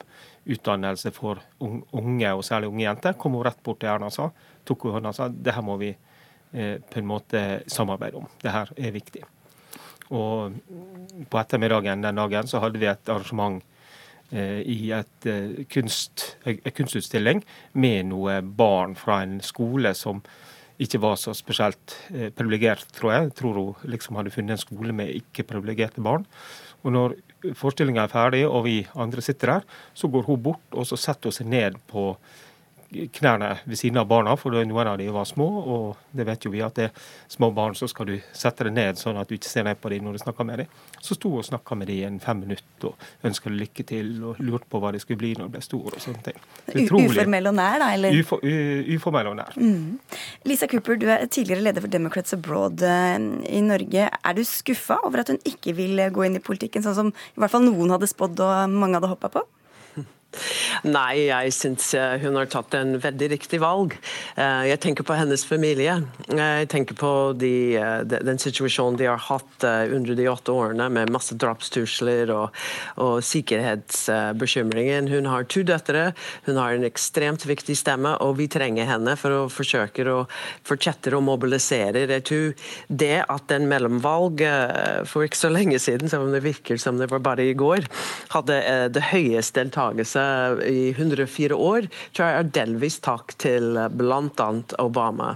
I: utdannelse for unge, og særlig unge jenter. Kom hun rett bort til Erna og sa, tok hun hånda og sa det her må vi på en måte samarbeide om. Det her er viktig. Og på ettermiddagen den dagen så hadde vi et arrangement eh, i et, eh, kunst, en kunstutstilling med noen barn fra en skole som ikke var så spesielt eh, privilegert, tror jeg. Jeg tror hun liksom hadde funnet en skole med ikke-privilegerte barn. Og når forestillinga er ferdig og vi andre sitter der, så går hun bort og så setter hun seg ned på knærne ved siden av barna, for noen av de var små. Og det vet jo vi at det er små barn, så skal du sette deg ned sånn at du ikke ser ned på dem når du snakker med dem. Så sto og snakka med dem i en fem minutter og ønska lykke til og lurte på hva de skulle bli når de ble store og sånne ting.
B: Uformell og nær, da? eller?
I: Ufor, uformell og nær. Mm.
B: Lisa Cooper, du er tidligere leder for Democrats Abroad eh, i Norge. Er du skuffa over at hun ikke vil gå inn i politikken, sånn som i hvert fall noen hadde spådd og mange hadde hoppa på?
J: Nei, jeg syns eh, hun har tatt en veldig riktig valg. Eh, jeg tenker på hennes familie. Jeg tenker på de, eh, den situasjonen de har hatt under de åtte årene med masse drapstrusler og, og sikkerhetsbekymringen. Hun har to døtre, hun har en ekstremt viktig stemme, og vi trenger henne for å forsøke å fortsette å mobilisere. Jeg tror det at en mellomvalg for ikke så lenge siden, selv om det virker som det var bare i går, hadde det høyeste deltakelse i 104 år, tror jeg er delvis takk til bl.a. Obama,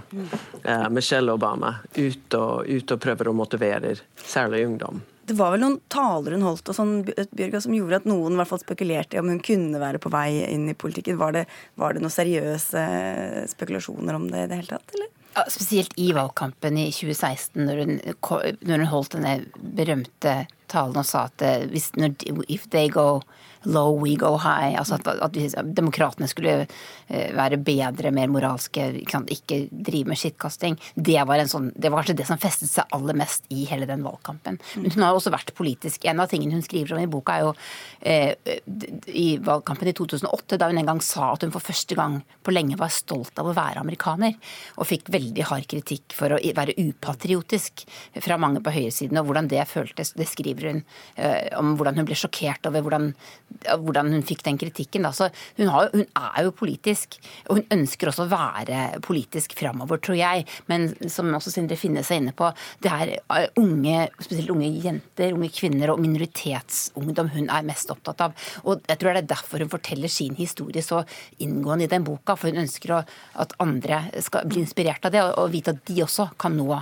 J: eh, Michelle Obama, ut og, ut og prøver å motivere særlig ungdom.
B: Det var vel noen taler hun holdt og sånn, Bjørga, som gjorde at noen i hvert fall spekulerte i om hun kunne være på vei inn i politikken. Var det, var det noen seriøse spekulasjoner om det i det hele tatt, eller?
H: Ja, spesielt i valgkampen i 2016, når hun, når hun holdt denne berømte talen og sa at eh, hvis, når, if they go low, we go high. Altså at, at demokratene skulle være bedre, mer moralske, ikke, ikke drive med skittkasting. Det var, sånn, det var kanskje det som festet seg aller mest i hele den valgkampen. Men hun har også vært politisk. En av tingene hun skriver om i boka, er jo eh, i valgkampen i 2008, da hun en gang sa at hun for første gang på lenge var stolt av å være amerikaner. Og fikk veldig hard kritikk for å være upatriotisk fra mange på høyresiden, og hvordan det føltes. Det skriver hun eh, om hvordan hun ble sjokkert over hvordan hvordan hun fikk den kritikken. Da. Hun, har, hun, er jo politisk, og hun ønsker også å være politisk framover, tror jeg. Men som også Sindre Finne seg inne på, det er eh, unge, spesielt unge jenter, unge kvinner og minoritetsungdom hun er mest opptatt av. Og jeg tror det er derfor hun forteller sin historie så inngående i den boka. For hun ønsker at andre skal bli inspirert av det, og vite at de også kan nå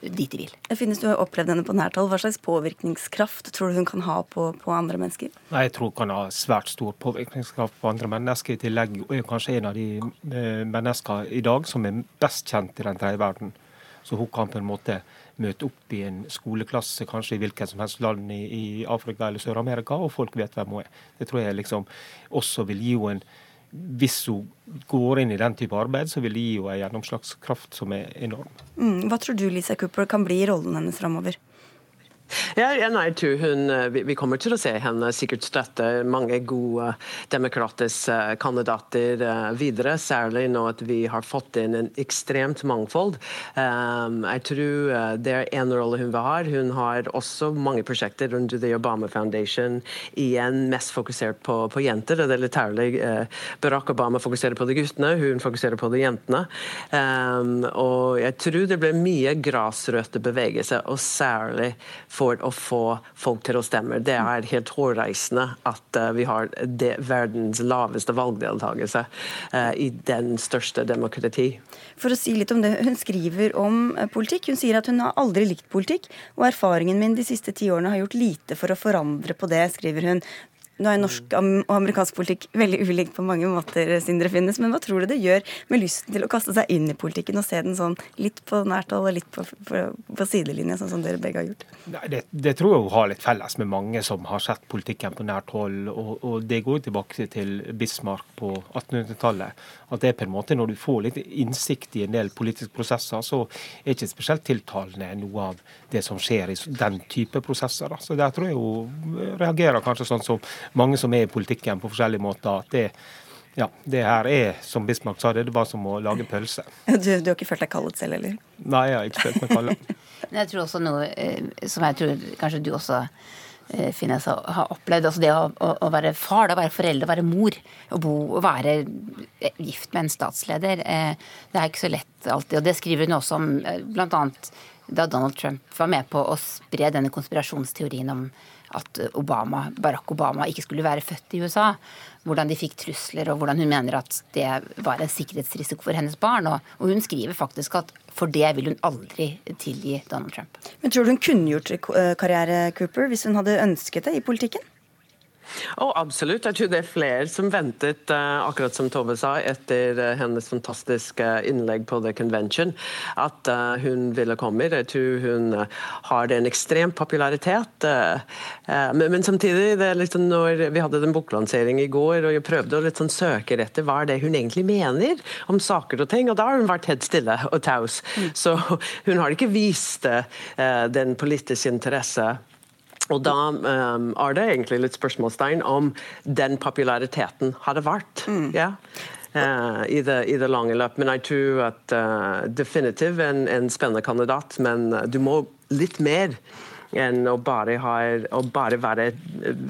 H: dit de vil.
B: Finnes du har opplevd henne på nært hold. Hva slags påvirkningskraft tror du hun kan ha på, på, andre mennesker?
I: Jeg tror hun kan ha svært stor påvirkningskraft på andre mennesker. I tillegg er kanskje en av de menneskene i dag som er best kjent i den tredje verden. Så hun kan på en måte møte opp i en skoleklasse kanskje i hvilket som helst land i, i Afrika eller Sør-Amerika, og folk vet hvem hun er. Det tror jeg liksom også vil gi henne en hvis hun går inn i den type arbeid, så vil det gi henne en gjennomslagskraft som er enorm.
B: Mm. Hva tror du Lisa Cooper kan bli rollen hennes framover?
J: Ja, nei, hun, eh, vi kommer til å se henne sikkert støtte mange gode demokratiske kandidater eh, videre, særlig nå at vi har fått inn en ekstremt mangfold. Um, jeg tror eh, det er en rolle hun vil ha. Hun har også mange prosjekter under The Obama Foundation, igjen mest fokusert på, på jenter. Det er litt herlig. Barack Obama fokuserer på de guttene, hun fokuserer på de jentene. Um, og jeg tror det blir mye grasrøttebevegelse, og særlig for å få folk til å stemme. Det er helt hårreisende at uh, vi har det, verdens laveste valgdeltakelse uh, i den største demokrati.
B: For å si litt om det, Hun skriver om uh, politikk. Hun sier at hun har aldri likt politikk, og erfaringen min de siste ti årene har gjort lite for å forandre på det, skriver hun. Nå er norsk og amerikansk politikk veldig ulik på mange måter, Sindre Finnes, men hva tror du det gjør med lysten til å kaste seg inn i politikken og se den sånn litt på nært hold og litt på, på, på sidelinje, sånn som dere begge har gjort?
I: Det, det, tror jeg hun har litt felles med mange som har sett politikken på nært hold. Og, og det går tilbake til Bismarck på 1800-tallet. At det er på en måte når du får litt innsikt i en del politiske prosesser, så er ikke spesielt tiltalende noe av det som skjer i den type prosesser. Da. Så der tror jeg hun reagerer kanskje sånn som mange som er i politikken på forskjellige måter. at det ja, det her er, som Bismarck sa, det er bare som å lage pølse.
B: Du, du har ikke følt deg kallet selv, eller?
I: Nei, jeg har ikke følt meg kallet.
H: Men jeg tror også noe eh, som jeg tror kanskje du også finnes å ha opplevd. Altså det å, å, å, være far, å være forelder, å være mor. Å bo, å være eh, gift med en statsleder. Det er ikke så lett alltid. Og det skriver hun også om bl.a. da Donald Trump var med på å spre denne konspirasjonsteorien om at Obama, Barack Obama ikke skulle være født i USA. Hvordan de fikk trusler, og hvordan hun mener at det var en sikkerhetsrisiko for hennes barn. Og, og hun skriver faktisk at for det vil hun aldri tilgi Donald Trump.
B: Men tror du hun kunne gjort karriere, Cooper, hvis hun hadde ønsket det i politikken?
J: Oh, absolutt. Jeg tror det er flere som ventet, uh, akkurat som Tove sa, etter uh, hennes fantastiske innlegg på The Convention, at uh, hun ville komme. Jeg tror hun har en ekstrem popularitet. Men, men, samtidig, det er liksom når vi hadde den boklanseringen i går, og jeg prøvde å litt sånn søke etter hva det hun egentlig mener om saker og ting, og da har hun vært helt stille og taus. Mm. Så hun har ikke vist den politiske interesse og da um, er det egentlig litt spørsmålstegn om den populariteten hadde vært. Mm. Ja. Uh, i, det, i, det, lange løp. Men jeg tror at uh, definitivt en, en spennende kandidat, men du må litt mer enn å bare, ha, å bare være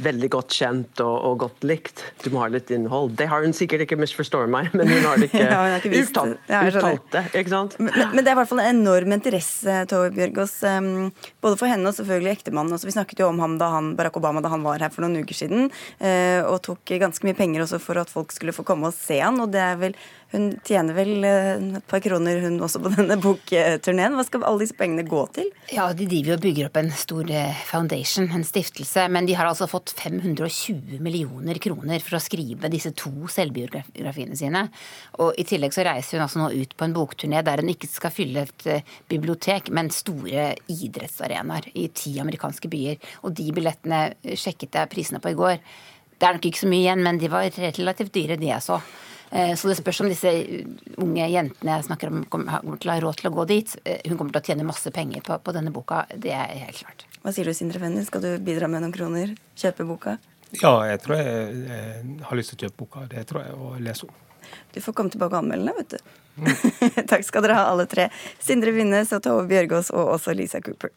J: veldig godt kjent og, og, godt likt. Du må ha litt innhold. Det har hun sikkert ikke misforstår meg, men hun har ikke, ja, har ikke uttalt, uttalt, det. ikke sant?
B: Men, men, det er i hvert fall en enorm interesse, Tove Bjørgaas, um, både for henne og selvfølgelig ektemannen. Altså, vi snakket jo om ham da han, Barack Obama da han var her for noen uker siden, uh, og tok ganske mye penger også for at folk skulle få komme og se han, og det er vel hun tjener vel eh, et par kroner hun også på denne bokturneen. Hva skal alle disse pengene gå til?
H: Ja, De driver og bygger opp en stor eh, foundation, en stiftelse. Men de har altså fått 520 millioner kroner for å skrive disse to selvbiografiene sine. Og I tillegg så reiser hun altså nå ut på en bokturné der hun ikke skal fylle et eh, bibliotek, men store idrettsarenaer i ti amerikanske byer. Og de billettene sjekket jeg prisene på i går. Det er nok ikke så mye igjen, men de var relativt dyre, de jeg så. Eh, så det spørs om disse unge jentene jeg snakker om, kommer til å ha råd til å gå dit. Eh, hun kommer til å tjene masse penger på, på denne boka, det er helt klart.
B: Hva sier du, Sindre Fenny? Skal du bidra med noen kroner? Kjøpe boka?
I: Ja, jeg tror jeg, jeg har lyst til å kjøpe boka. Det tror jeg, og lese om.
B: Du får komme tilbake og anmelde den, vet du. Mm. Takk skal dere ha, alle tre. Sindre Winnes og Tove Bjørgaas, og også Lisa Cooper.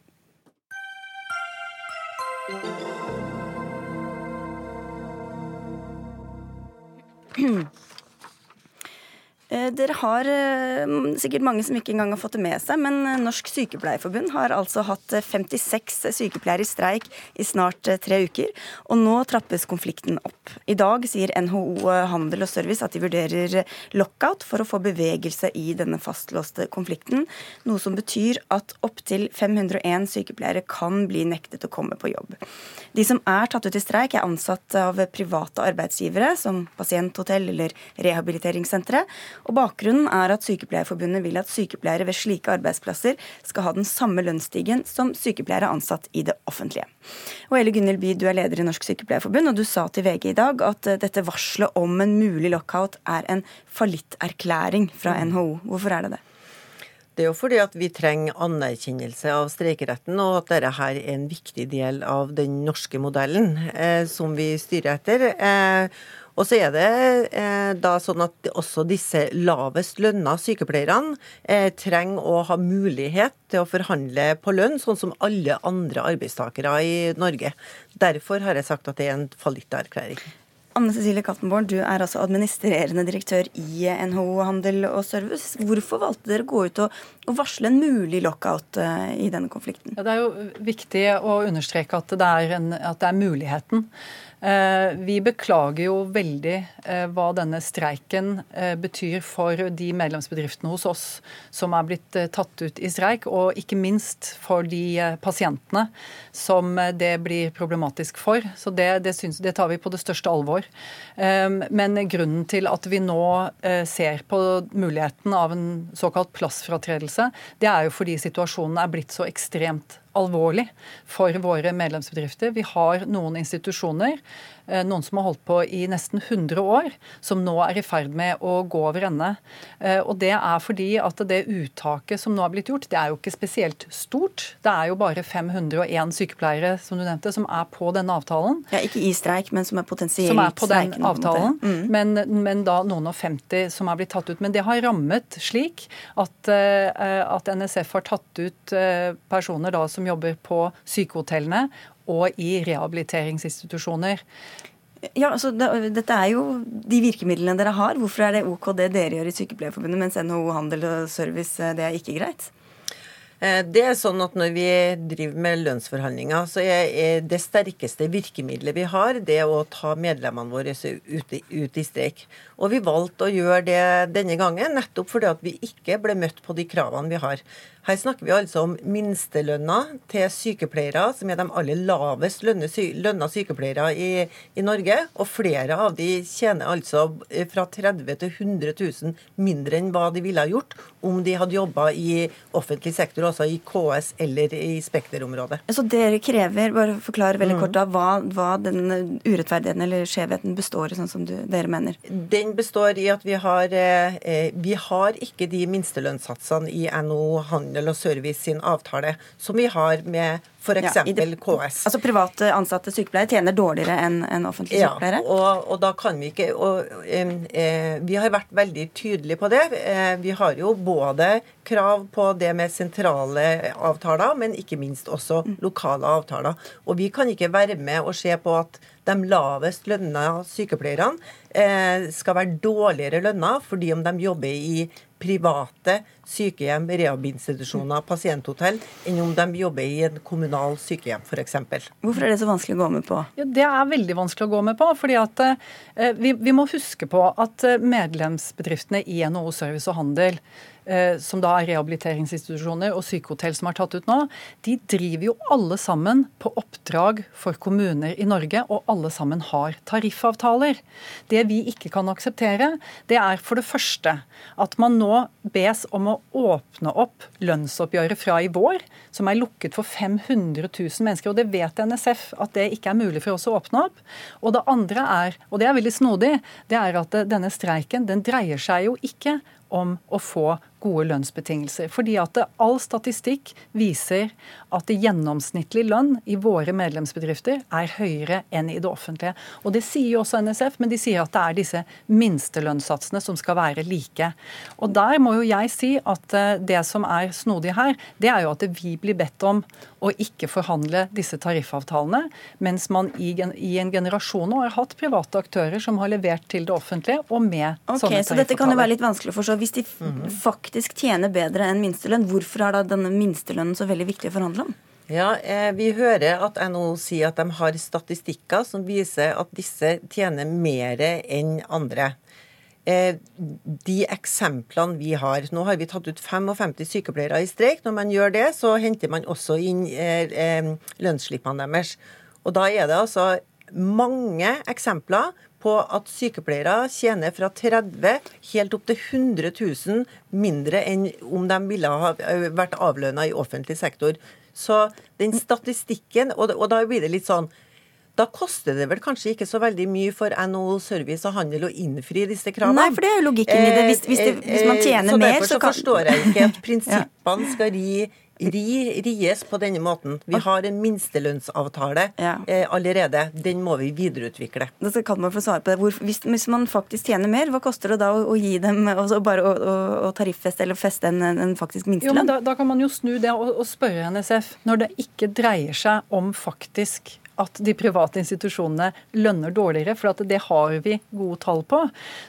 B: Eh, dere har eh, sikkert mange som ikke engang har fått det med seg, men eh, Norsk Sykepleierforbund har altså hatt 56 sykepleiere i streik i snart tre uker, og nå trappes konflikten opp. I dag sier NHO Handel og Service at de vurderer lockout for å få bevegelse i denne fastlåste konflikten, noe som betyr at opptil 501 sykepleiere kan bli nektet å komme på jobb. De som er tatt ut i streik, er ansatt av private arbeidsgivere, som pasienthotell eller rehabiliteringssentre Og Bakgrunnen er at Sykepleierforbundet vil at sykepleiere ved slike arbeidsplasser skal ha den samme lønnsstigen som sykepleiere ansatt i det offentlige. Og Elle Gunhild By, du er leder i Norsk Sykepleierforbund, og du sa til VG i dag at eh, dette varselet om en mulig lockout er en fallitterklæring fra NHO. Hvorfor er det det?
K: Det er jo fordi at vi trenger anerkjennelse av streikeretten, og at dette her er en viktig del av den norske modellen eh, som vi styrer etter. Eh, og så er det eh, da sånn at også disse lavest lønna sykepleierne eh, trenger å ha mulighet til å forhandle på lønn, sånn som alle andre arbeidstakere i Norge. Derfor har jeg sagt at det er en fallitterklæring.
B: Anne Cecilie Kattenborn, du er altså administrerende direktør i NHO Handel og Service. Hvorfor valgte dere å gå ut og, varsle en mulig lockout uh, i denne konflikten?
L: Ja, det er jo viktig å understreke at det er, en, at det er muligheten. Eh, vi beklager jo veldig eh, hva denne streiken eh, betyr for de medlemsbedriftene hos oss som er blitt tatt ut i streik, og ikke minst for de pasientene som det blir problematisk for. Så det, det, synes, det tar vi på det største alvor. Men grunnen til at vi nå ser på muligheten av en såkalt plassfratredelse, det er jo fordi situasjonen er blitt så ekstremt alvorlig for våre medlemsbedrifter. Vi har noen institusjoner noen som har holdt på i nesten 100 år, som nå er i ferd med å gå over ende. Eh, og Det er fordi at det uttaket som nå har blitt gjort, det er jo ikke spesielt stort. Det er jo bare 501 sykepleiere som du nevnte, som er på denne avtalen.
B: Ja, Ikke i streik, men som er potensielt
L: Som er på den avtalen. Mm. Men, men, da noen og 50 som er blitt tatt ut. Men det har rammet slik at, eh, at NSF har tatt ut personer da som jobber på sykehotellene og i rehabiliteringsinstitusjoner.
B: Ja, altså det, Dette er jo de virkemidlene dere har. Hvorfor er det OK det dere gjør i Sykepleierforbundet, mens NHO Handel og Service eh, det er ikke greit?
K: Eh, det er sånn at Når vi driver med lønnsforhandlinger, så er det sterkeste virkemidlet vi har, det å ta medlemmene våre ut i, ut i streik. Og vi valgte å gjøre det denne gangen nettopp fordi at vi ikke ble møtt på de kravene vi har. Her snakker vi altså om minstelønna til sykepleiere, som er de aller lavest lønna sykepleiere i, i, Norge. Og flere av de tjener altså fra 30 til 100 000 mindre enn hva de ville ha gjort om de hadde jobba i offentlig sektor, altså i KS eller i Spekter-området.
B: Så dere krever, bare forklare veldig mm. kort da, hva, hva den urettferdigheten eller skjevheten består i, sånn som du, dere mener?
K: Den består i at vi har, eh, vi har ikke de minstelønnssatsene i NHO handel og service sin avtale, som vi har med f.eks. Ja, KS.
B: Altså Private ansatte sykepleiere tjener dårligere enn en offentlige ja, sykepleiere?
K: Og, og, da kan vi ikke og, eh, Vi har vært veldig tydelige på det. Eh, vi har jo både krav på det med sentrale avtaler, men ikke minst også mm. lokale avtaler. Og vi kan ikke være med og se på at de lavest lønna sykepleierne eh, skal være dårligere lønna fordi om de jobber i private sykehjem, rehabinstitusjoner, pasienthotell, enn om de jobber i en kommunal sykehjem f.eks.
B: Hvorfor er det så vanskelig å gå med på?
L: Ja, det er veldig vanskelig å gå med på. fordi at eh, vi, vi, må huske på at eh, medlemsbedriftene i NHO Service og Handel som da er rehabiliteringsinstitusjoner og sykehotell som er tatt ut nå, de driver jo alle sammen på oppdrag for kommuner i Norge, og alle sammen har tariffavtaler. Det vi ikke kan akseptere, det er for det første at man nå bes om å åpne opp lønnsoppgjøret fra i vår, som er lukket for 500 000 mennesker. og Det vet NSF at det ikke er mulig for oss å åpne opp. Og det andre er, og det er veldig snodig, det er at denne streiken den dreier seg jo ikke om å få gode lønnsbetingelser. Fordi at all statistikk viser at det gjennomsnittlig lønn i våre medlemsbedrifter er høyere enn i det offentlige. Og Det sier jo også NSF, men de sier at det er disse minstelønnssatsene som skal være like. Og Der må jo jeg si at eh, det som er snodig her, det er jo at vi blir bedt om å ikke forhandle disse tariffavtalene, mens man i, i en generasjon nå har hatt private aktører som har levert til det offentlige, og med
B: okay,
L: sånne
B: tariffavtaler. Så dette kan jo være litt vanskelig å forstå. Hvis de mm -hmm. Faktisk tjener bedre enn minstelønn, hvorfor er da denne minstelønnen så veldig viktig å forhandle om?
K: Ja, eh, Vi hører at NHO sier at de har statistikker som viser at disse tjener mer enn andre. Eh, de eksemplene vi har Nå har vi tatt ut 55 sykepleiere i streik. Når man gjør det, så henter man også inn eh, lønnsslippene deres. Og da er det altså mange eksempler på at sykepleiere tjener fra 30 helt opp til 100 000 mindre enn om de ville ha vært avlønna i offentlig sektor. Så den statistikken, og, og da blir det litt sånn da koster det vel kanskje ikke så veldig mye for NHO Service og Handel å innfri disse kravene?
B: Nei, for det er jo logikken i det. Hvis, hvis, det, hvis man tjener så mer,
K: så kan Så forstår jeg ikke at prinsippene skal ri ri, ries på denne måten. Vi har en minstelønnsavtale ja. eh, allerede. Den må vi videreutvikle.
B: Da kan man få svare på det. Hvor, hvis, hvis, man faktisk tjener mer, hva koster det da å, å gi dem også bare å, å, å tariffeste eller feste en, en faktisk minstelønn?
L: Da, da, kan man jo snu det og, og spørre NSF. Når det ikke dreier seg om faktisk at de private institusjonene lønner dårligere, for det har vi gode tall på,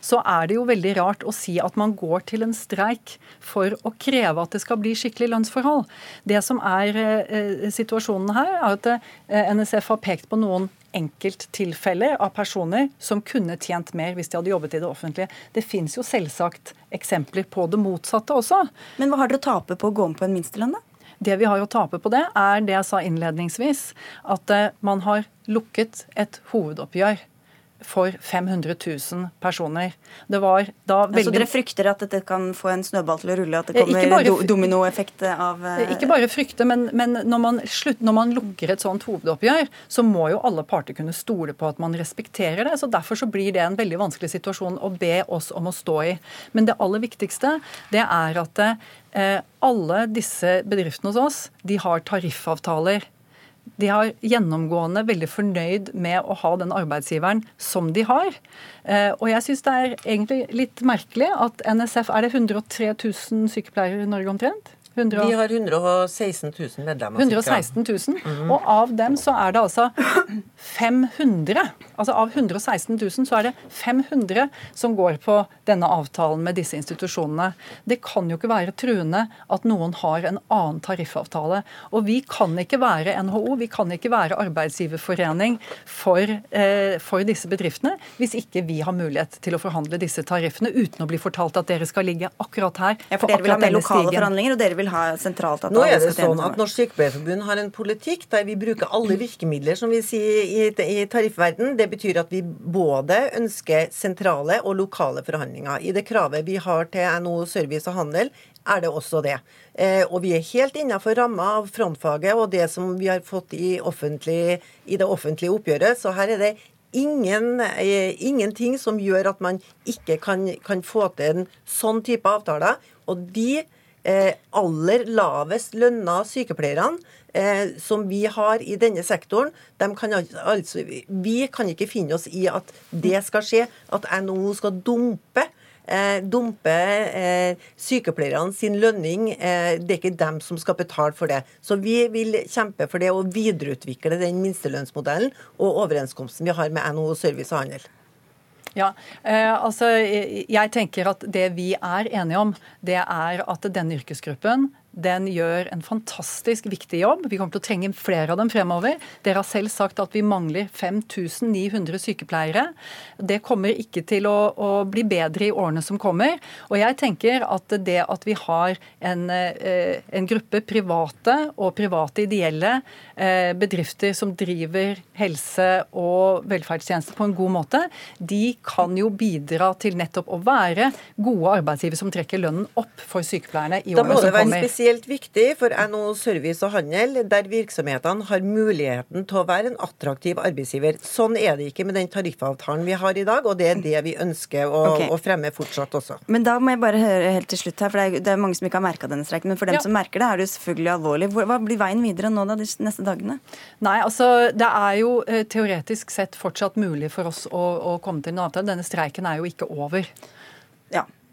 L: så er det jo veldig rart å si at man går til en streik for å kreve at det skal bli skikkelig lønnsforhold. Det som er eh, situasjonen her, er at eh, NSF har pekt på noen enkelttilfeller av personer som kunne tjent mer hvis de hadde jobbet i det offentlige. Det fins jo selvsagt eksempler på det motsatte også.
B: Men hva har dere å tape på å gå om på en minstelønn, da?
L: Det vi har å tape på det, er det jeg sa innledningsvis, at eh, man har lukket et hovedoppgjør for 500 000 personer. Det var da
B: veldig... Så dere frykter at dette kan få en snøball til å rulle? At det kommer bare... dominoeffekt av
L: eh, Ikke bare frykte, men, men når, man slutt, når, man lukker et sånt hovedoppgjør, så må jo alle parter kunne stole på at man respekterer det. så Derfor så blir det en veldig vanskelig situasjon å be oss om å stå i. Men det aller viktigste det er at eh, alle disse bedriftene hos oss de har tariffavtaler de har gjennomgående veldig fornøyd med å ha den arbeidsgiveren som de har. Eh, og jeg syns det er egentlig litt merkelig at NSF Er det 103 000 sykepleiere i Norge omtrent?
K: 100... Vi har 116 000 medlemmer.
L: 116 000. Mm. Og av dem så er det altså 500 Altså av 116 000 så er det 500 som går på denne avtalen med disse institusjonene. Det kan jo ikke være truende at noen har en annen tariffavtale. Og vi kan ikke være NHO, vi kan ikke være arbeidsgiverforening for, eh, for disse bedriftene hvis ikke vi har mulighet til å forhandle disse tariffene uten å bli fortalt at dere skal ligge akkurat her.
B: Ja, for dere vil ha mer lokale stigen. forhandlinger, og dere vil ha sentralt at
K: Nå er det sånn at Norsk Sykepleierforbund har en politikk der vi bruker alle virkemidler, som vi sier i, i tariffverden. Det betyr at vi både ønsker sentrale og lokale forhandlinger. I det kravet vi har til NHO Service og Handel, er det også det. Eh, og vi er helt innenfor ramma av frontfaget og det som vi har fått i, offentlig, i det offentlige oppgjøret. Så her er det ingen, eh, ingenting som gjør at man ikke kan, kan få til en sånn type avtaler. Og de aller lavest lønna sykepleierne eh, som vi har i denne sektoren, kan, altså, vi kan ikke finne oss i at det skal skje, at NHO skal dumpe. Eh, dumpe eh, sykepleierne sin lønning. Eh, det er ikke dem som skal betale for det. Så vi vil kjempe for det å videreutvikle den minstelønnsmodellen og overenskomsten vi har med NHO Service og Handel.
L: Ja, eh, altså Jeg tenker at det vi er enige om, det er at denne yrkesgruppen den gjør en fantastisk viktig jobb. Vi kommer til å trenge flere av dem fremover. Dere har selv sagt at vi mangler 5900 sykepleiere. Det kommer ikke til å, å, bli bedre i årene som kommer. Og jeg tenker at det at vi har en, eh, en gruppe private og private ideelle eh, bedrifter som driver helse- og velferdstjenester på en god måte, de kan jo bidra til nettopp å være gode arbeidsgivere som trekker lønnen opp for sykepleierne i årene som kommer
K: spesielt viktig for NHO Service og Handel, der virksomhetene har muligheten til å være en attraktiv arbeidsgiver. Sånn er det ikke med den tariffavtalen vi har i dag, og det er det vi ønsker å, okay. å fremme fortsatt også.
B: Men da må jeg bare høre helt til slutt her, for det er, det er mange som ikke har merka denne streiken. Men for dem ja. som merker det, er det jo selvfølgelig alvorlig. Hva blir veien videre nå da, de neste dagene?
L: Nei, altså det er jo eh, teoretisk sett fortsatt mulig for oss å, å komme til en avtale. Denne streiken er jo ikke over.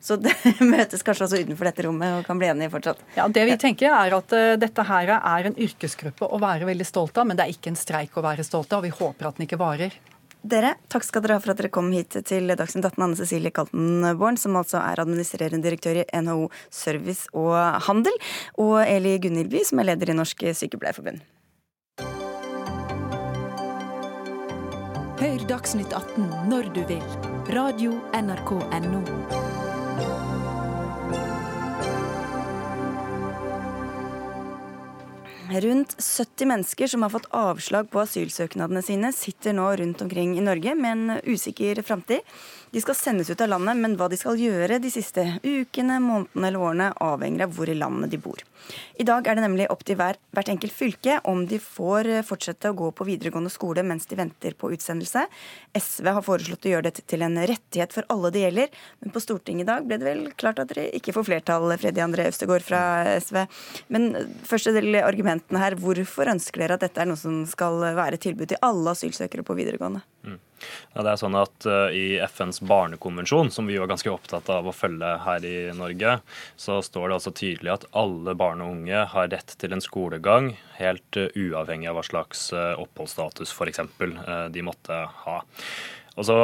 B: Så det møtes kanskje også utenfor dette rommet og kan bli enige fortsatt.
L: Ja, Det vi tenker er at uh, dette her er en yrkesgruppe å være veldig stolt av, men det er ikke en streik å være stolt av, og vi håper at den ikke varer.
B: Dere, takk skal dere ha for at dere kom hit til Dagsnytt 18. Anne Cecilie Kaltenborn, som altså er administrerende direktør i NHO Service og Handel, og Eli Gunhildby, som er leder i Norsk Sykepleierforbund.
A: Hør Dagsnytt 18 når du vil. Radio NRK Radio.nrk.no.
B: Rundt 70 mennesker som har fått avslag på asylsøknadene sine, sitter nå rundt omkring i Norge med en usikker framtid. De skal sendes ut av landet, men hva de skal gjøre de siste ukene, månedene eller årene, avhenger av hvor i landet de bor. I dag er det nemlig opp til hver, hvert enkelt fylke om de får fortsette å gå på videregående skole mens de venter på utsendelse. SV har foreslått å gjøre dette til en rettighet for alle det gjelder, men på Stortinget i dag ble det vel klart at dere ikke får flertall, Freddy André Øvstegård fra SV. Men første del argumentene her, hvorfor ønsker dere at dette er noe som skal være tilbud til alle asylsøkere på videregående? Mm.
M: Ja, det er sånn at uh, I FNs barnekonvensjon, som vi var ganske opptatt av å følge her i Norge, så står det altså tydelig at alle barn og unge har rett til en skolegang, helt uh, uavhengig av hva slags uh, oppholdsstatus f.eks. De måtte ha. Og så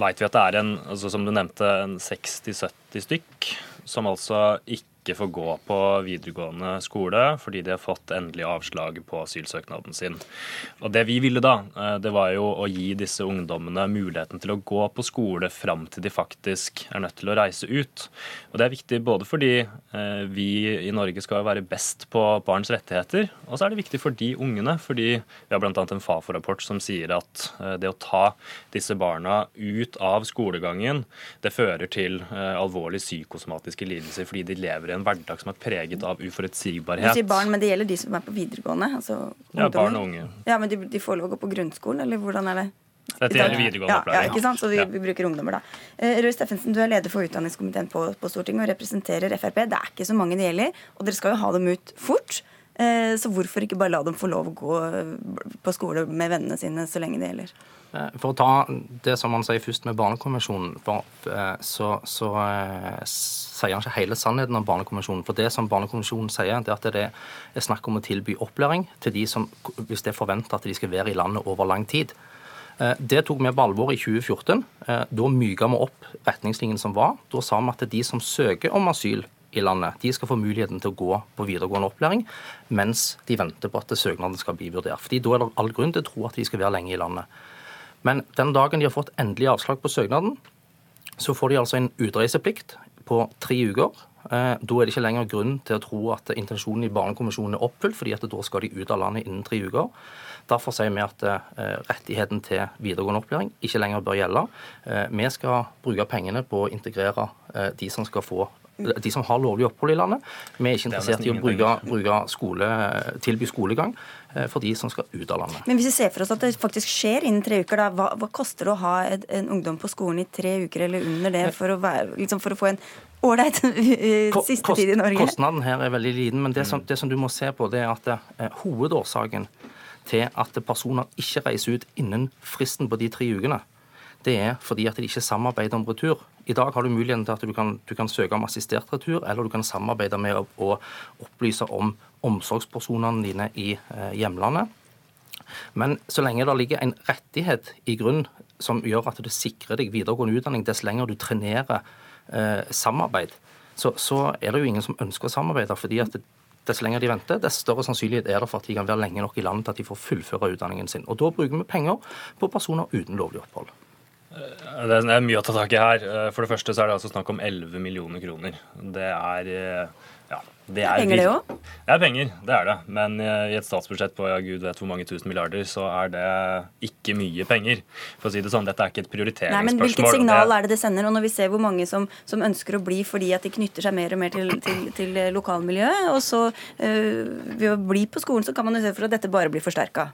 M: vet vi at det er en, altså som du nevnte, en 60-70 stykk som altså ikke ikke får gå på videregående skole fordi de har fått endelig avslag på asylsøknaden sin. Og Det vi ville da, eh, det var jo å gi disse ungdommene muligheten til å gå på skole fram til de faktisk er nødt til å reise ut. Og Det er viktig både fordi eh, vi i Norge skal være best på barns rettigheter, og så er det viktig for de ungene, fordi vi har bl.a. en Fafo-rapport som sier at eh, det å ta disse barna ut av skolegangen, det fører til alvorlige psykosomatiske lidelser fordi de lever i en hverdag som er preget av uforutsigbarhet.
B: Du sier barn, men det gjelder de som er på videregående? Altså
M: ja, barn og unge.
B: Ja, Men de, de får lov å gå på grunnskolen, eller hvordan er det?
M: Dette gjelder videregående
B: ja,
M: opplæring.
B: Ja, ikke sant? Så vi, vi bruker ungdommer, da. Uh, Røe Steffensen, du er leder for utdanningskomiteen på, på, Stortinget og representerer Frp. Det er ikke så mange det gjelder, og dere skal jo ha dem ut fort. Uh, så hvorfor ikke bare la dem få lov å gå på skole med vennene sine så lenge det gjelder?
N: Eh, for å ta det som han sier først med Barnekonvensjonen, så, så sier han ikke hele sannheten om Barnekonvensjonen. For det som Barnekonvensjonen sier, det er at det er snakk om å tilby opplæring til de som, hvis det er forventa at de skal være i landet over lang tid. Eh, det tok vi på alvor i 2014. Eh, da myka vi opp retningslinjene som var. Da sa vi at de som søker om asyl i landet, de skal få muligheten til å gå på videregående opplæring mens de venter på at søknaden skal bli vurdert. Fordi Da er det all grunn til å tro at de skal være lenge i landet. Men den dagen de har fått endelig avslag på søknaden, så får de altså en utreiseplikt på tre uker. Eh, da er det ikke lenger grunn til å tro at intensjonen i Barnekonvensjonen er oppfylt, fordi at da skal de ut av landet innen tre uker. Derfor sier vi at eh, rettigheten til videregående opplæring ikke lenger bør gjelde. Eh, vi skal bruke pengene på å integrere de som skal få de som har lovlig opphold i landet. Vi er ikke interessert i å bruke, bruke skole, tilby skolegang for de som skal ut av landet.
B: Men hvis vi ser for oss at det faktisk skjer innen tre uker, da, hva, hva koster det å ha en ungdom på skolen i tre uker eller under det for å, være, liksom for å få en ålreit siste Kost, tid i Norge?
N: Kostnaden her er veldig liten, men det som, det som du må se på, det er at eh, hovedårsaken til at personer ikke reiser ut innen fristen på de tre ukene, det er fordi at de ikke samarbeider om retur. I dag har du muligheten til at du kan, du kan søke om assistert retur, eller du kan samarbeide med å, opplyse om omsorgspersonene dine i eh, hjemlandet. Men så lenge det ligger en rettighet i grunn som gjør at du sikrer deg videregående utdanning, dess lenger du trenerer eh, samarbeid, så, så, er det jo ingen som ønsker å samarbeide. fordi at Dess lenger de venter, dess større sannsynlighet er det for at de kan være lenge nok i landet til at de får fullføre utdanningen sin. Og Da bruker vi penger på personer uten lovlig opphold.
M: Eh, det er mye å ta tak i her. Eh, for det første så er det altså snakk om 11 millioner kroner. Det er eh,
B: det er penger, det òg?
M: Det er penger, det er det. Men i et statsbudsjett på ja, gud vet hvor mange tusen milliarder, så er det ikke mye penger. For å si det sånn, Dette er ikke et prioriteringsspørsmål.
B: Nei, men Hvilket signal er det det sender? Og når vi ser hvor mange som, som ønsker å bli fordi at de knytter seg mer og mer til, til, til lokalmiljøet, og så øh, ved å bli på skolen, så kan man jo se for at dette bare blir forsterka.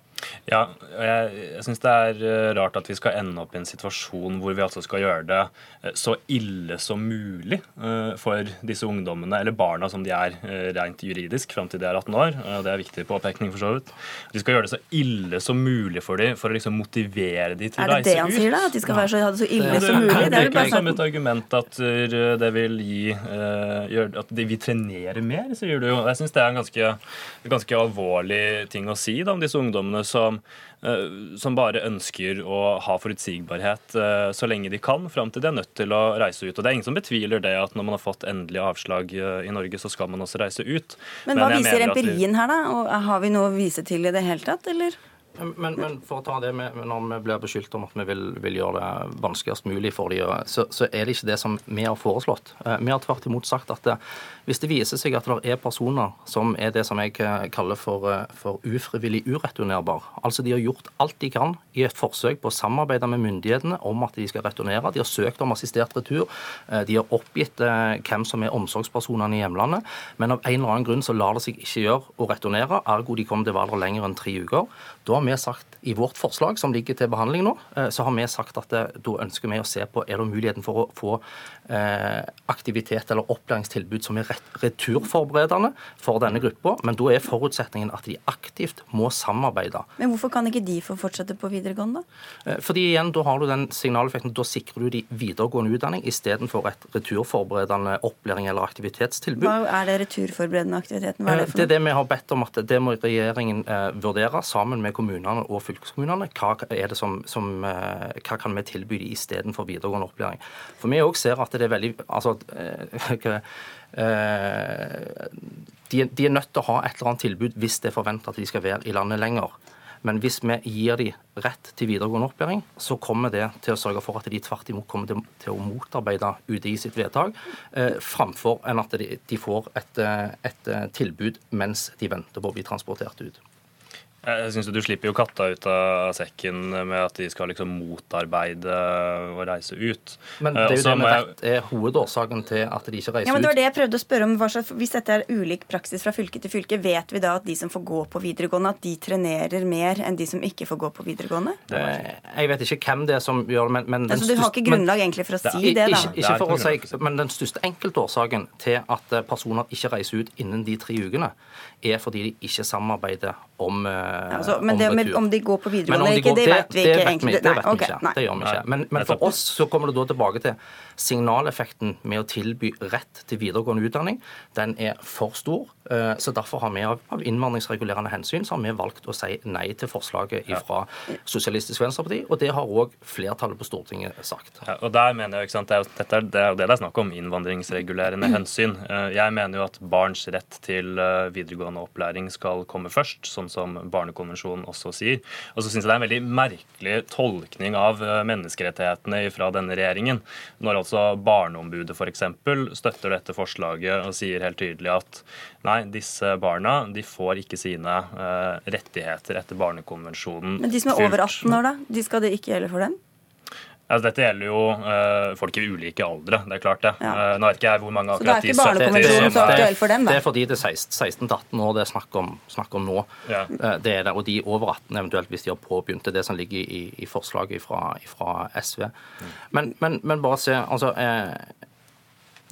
M: Ja, jeg, jeg syns det er eh, rart at vi skal ende opp i en situasjon hvor vi altså skal gjøre det eh, så ille som mulig eh, for disse ungdommene, eller barna som de er rent juridisk, fram til de er 18 år. Det er viktig påpekning, for så vidt. De skal gjøre det så ille som mulig for dem, for å liksom motivere dem til å reise ut.
B: Er det det han sier, da? At de skal være så, ha det så ille som mulig?
M: Det er jo bare som et argument at det vil gi At de vil trenere mer, sier du jo. Jeg syns det er en ganske, ganske alvorlig ting å si da, om disse ungdommene som, eh, som bare ønsker å ha forutsigbarhet eh, så lenge de kan, fram til de er nødt til å reise ut. Og Det er ingen som betviler det at når man har fått endelig avslag eh, i Norge, så skal man også reise ut.
B: Men hva Men viser empirien her, da? Og har vi noe å vise til i det hele tatt, eller?
N: Men, men, for å ta det med, når vi blir beskyldt om at vi vil, vil gjøre det vanskeligst mulig for dem, så, så, er det ikke det som vi har foreslått. Eh, vi har tvert imot sagt at det, eh, hvis det viser seg at det er personer som er det som jeg eh, kaller for, for ufrivillig ureturnerbar, altså de har gjort alt de kan i et forsøk på å samarbeide med myndighetene om at de skal returnere, de har søkt om assistert retur, de har oppgitt hvem som er omsorgspersonene i hjemlandet, men av en eller annen grunn så lar det seg ikke gjøre å returnere, ergo de kommer til der lenger enn tre uker. Da har vi sagt i vårt forslag, som ligger til behandling nå, eh, så har vi sagt at det, da ønsker vi å se på er det muligheten for å få eh, aktivitet eller opplæringstilbud som er returforberedende for denne gruppa. Men da er forutsetningen at de aktivt må samarbeide.
B: Men hvorfor kan ikke de få fortsette på videregående, da?
N: Eh, fordi igjen, da har du den signaleffekten. Da sikrer du de videregående utdanning istedenfor et returforberedende opplæring eller aktivitetstilbud.
B: Hva er det returforberedende aktiviteten? Hva
N: er det for noe? Det er det vi har bedt om at det må regjeringen eh, vurdere sammen med kommunene og fylkeskommunene. Hva, er det som, som, eh, hva kan vi tilby dem istedenfor videregående opplæring? For vi òg ser at det er veldig altså, eh, de, de, er nødt til å ha et eller annet tilbud hvis det er forventa at de skal være i landet lenger. Men hvis vi gir dem rett til videregående opplæring, så kommer det til å sørge for at de tvert imot kommer til, til å motarbeide UDI sitt vedtak, eh, framfor enn at de, de får et, et tilbud mens de venter på å bli transportert ut.
M: Jeg synes Du slipper jo katta ut av sekken med at de skal liksom motarbeide å reise ut.
N: Men det er jo Også det vi vet er hovedårsaken til at de ikke reiser ut.
B: Ja, men det var det jeg prøvde å spørre om. Hvis dette er ulik praksis fra fylke til fylke, vet vi da at de som får gå på videregående, at de trenerer mer enn de som ikke får gå på videregående?
N: Det, jeg vet ikke hvem det er som gjør det, men, men
B: altså, Du har ikke grunnlag men, egentlig for å si det, da?
N: Ikke, ikke for å si, men den største enkeltårsaken til at personer ikke reiser ut innen de tre ukene, er fordi de ikke samarbeider om,
B: ja, altså, men det, om, om de går på videregående eller ikke, det, vet vi ikke.
N: Det, vet vi ikke. Det gjør vi ikke. Men, men, for oss så kommer det da tilbake til signaleffekten med å tilby rett til videregående utdanning. Den er for stor. Eh, så derfor har vi av, innvandringsregulerende hensyn så har vi valgt å si nei til forslaget fra Sosialistisk Venstreparti, og det har òg flertallet på Stortinget sagt.
M: Ja, og der mener jeg, ikke sant, det er, dette er, det er jo det det er snakk om, innvandringsregulerende hensyn. Eh, jeg mener jo at barns rett til eh, videregående opplæring skal komme først, sånn som Barnekonvensjonen også sier. Og så syns jeg det er en veldig merkelig tolkning av menneskerettighetene fra denne regjeringen. Når altså Barneombudet f.eks. støtter dette forslaget og sier helt tydelig at nei, disse barna de får ikke sine uh, rettigheter etter Barnekonvensjonen.
B: Men de som er over 18 år, da? De skal det ikke gjelde for dem?
M: Altså, dette gjelder jo uh, folk i ulike aldre, det er klart det. Ja. Uh, nå vet ikke jeg hvor mange
B: akkurat Så det er ikke Barnekonvensjonen så aktuell for dem,
N: da? Det er fordi det er 16-18 år det er snakk om, snakk om nå. Ja. Uh, det er det, Og de over 18 eventuelt hvis de har påbegynt det, det som ligger i, i forslaget fra, SV. Mm. Men, men, men, bare se, altså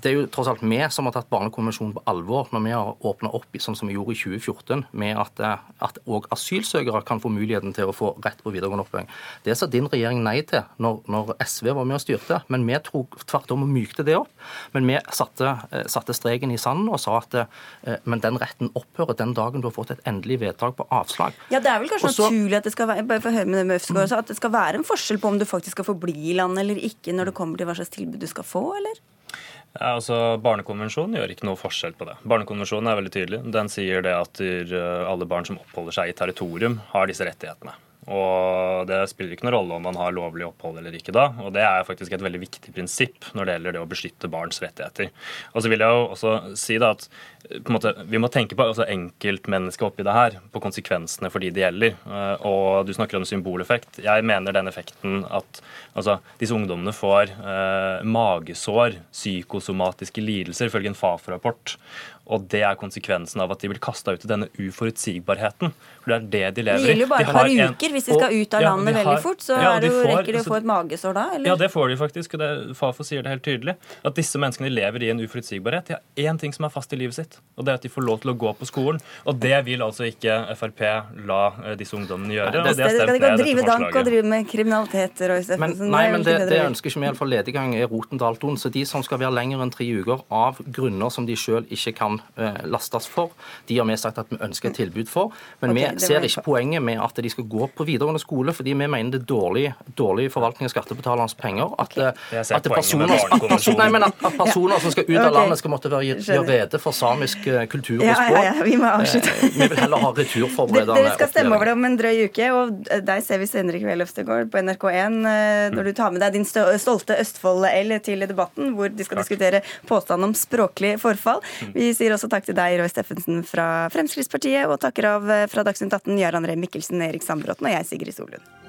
N: det er jo tross alt vi som har tatt Barnekonvensjonen på alvor når vi har åpna opp sånn som vi gjorde i 2014, med at, eh, at også asylsøkere kan få muligheten til å få rett på videregående opplæring. Det sa din regjering nei til når, når SV var med og styrte, men vi tok tvert om og mykte det opp. Men vi satte, eh, satte streken i sanden og sa at eh, men den retten opphører den dagen du har fått et endelig vedtak på avslag.
B: Ja, Det er vel kanskje Også, naturlig at det skal være, bare for å høre med det med at det skal være en forskjell på om du faktisk skal få bli i landet eller ikke, når det kommer til hva slags tilbud du skal få, eller?
M: Ja, altså Barnekonvensjonen gjør ikke noe forskjell på det. Barnekonvensjonen er veldig tydelig. Den sier det at alle barn som oppholder seg i territorium, har disse rettighetene. Og det spiller ikke noen rolle om man har lovlig opphold eller ikke da. Og det er faktisk et veldig viktig prinsipp når det gjelder det å beskytte barns rettigheter. Og så vil jeg jo også si da at måte, vi må tenke på altså enkeltmennesket oppi det her, på konsekvensene for de det gjelder. Eh, og du snakker om symboleffekt. Jeg mener den effekten at altså, disse ungdommene får eh, magesår, psykosomatiske lidelser, ifølge en Fafo-rapport. Og det er konsekvensen av at de blir kasta ut i denne uforutsigbarheten. For det er det de lever i.
B: Det gjelder jo bare et par uker. En, Hvis de skal ut av landet ja, veldig fort, så ja, de jo, får, rekker de å få et magesår da? Eller?
M: Ja, det får de faktisk. og det, Fafo sier det helt tydelig. At disse menneskene lever i en uforutsigbarhet. De har én ting som er fast i livet sitt, og det er at de får lov til å gå på skolen. Og det vil altså ikke Frp la eh, disse ungdommene gjøre.
B: Nei, det, og det skal de drive dank og drive med kriminalitet, Roy
N: Steffensen. Nei, men det, det ønsker ikke vi. Iallfall lediggang er roten til alt ondt. Så de som skal være lenger enn tre uker av grunner som de sjøl ikke kan Eh, lastes for. De har vi sagt at vi ønsker et tilbud for. Men okay, vi ser ikke poenget med at de skal gå på på videregående skole fordi vi mener det er dårlig, dårlig forvaltning av skattebetalernes penger. At, okay. at, personer, at, person, nei, men at, at personer som skal ut av landet, skal måtte være, gjøre rede for samisk eh, kultur og språk.
B: ja, ja, vi må avslutte.
N: Eh, Vi vil heller ha returforberedende
B: dere skal stemme over det om en drøy uke, og deg ser vi senere i kveld Øvstegård, på NRK1 eh, når du tar med deg din stolte Østfold-L til debatten, hvor de skal diskutere påstand om språklig forfall. Vi sier også takk til deg, Roy Steffensen fra Fremskrittspartiet, og takker av eh, fra Dagsnytt 18 Jarand Ree Mikkelsen, Erik Sandbråten og jeg, Sigrid Solund.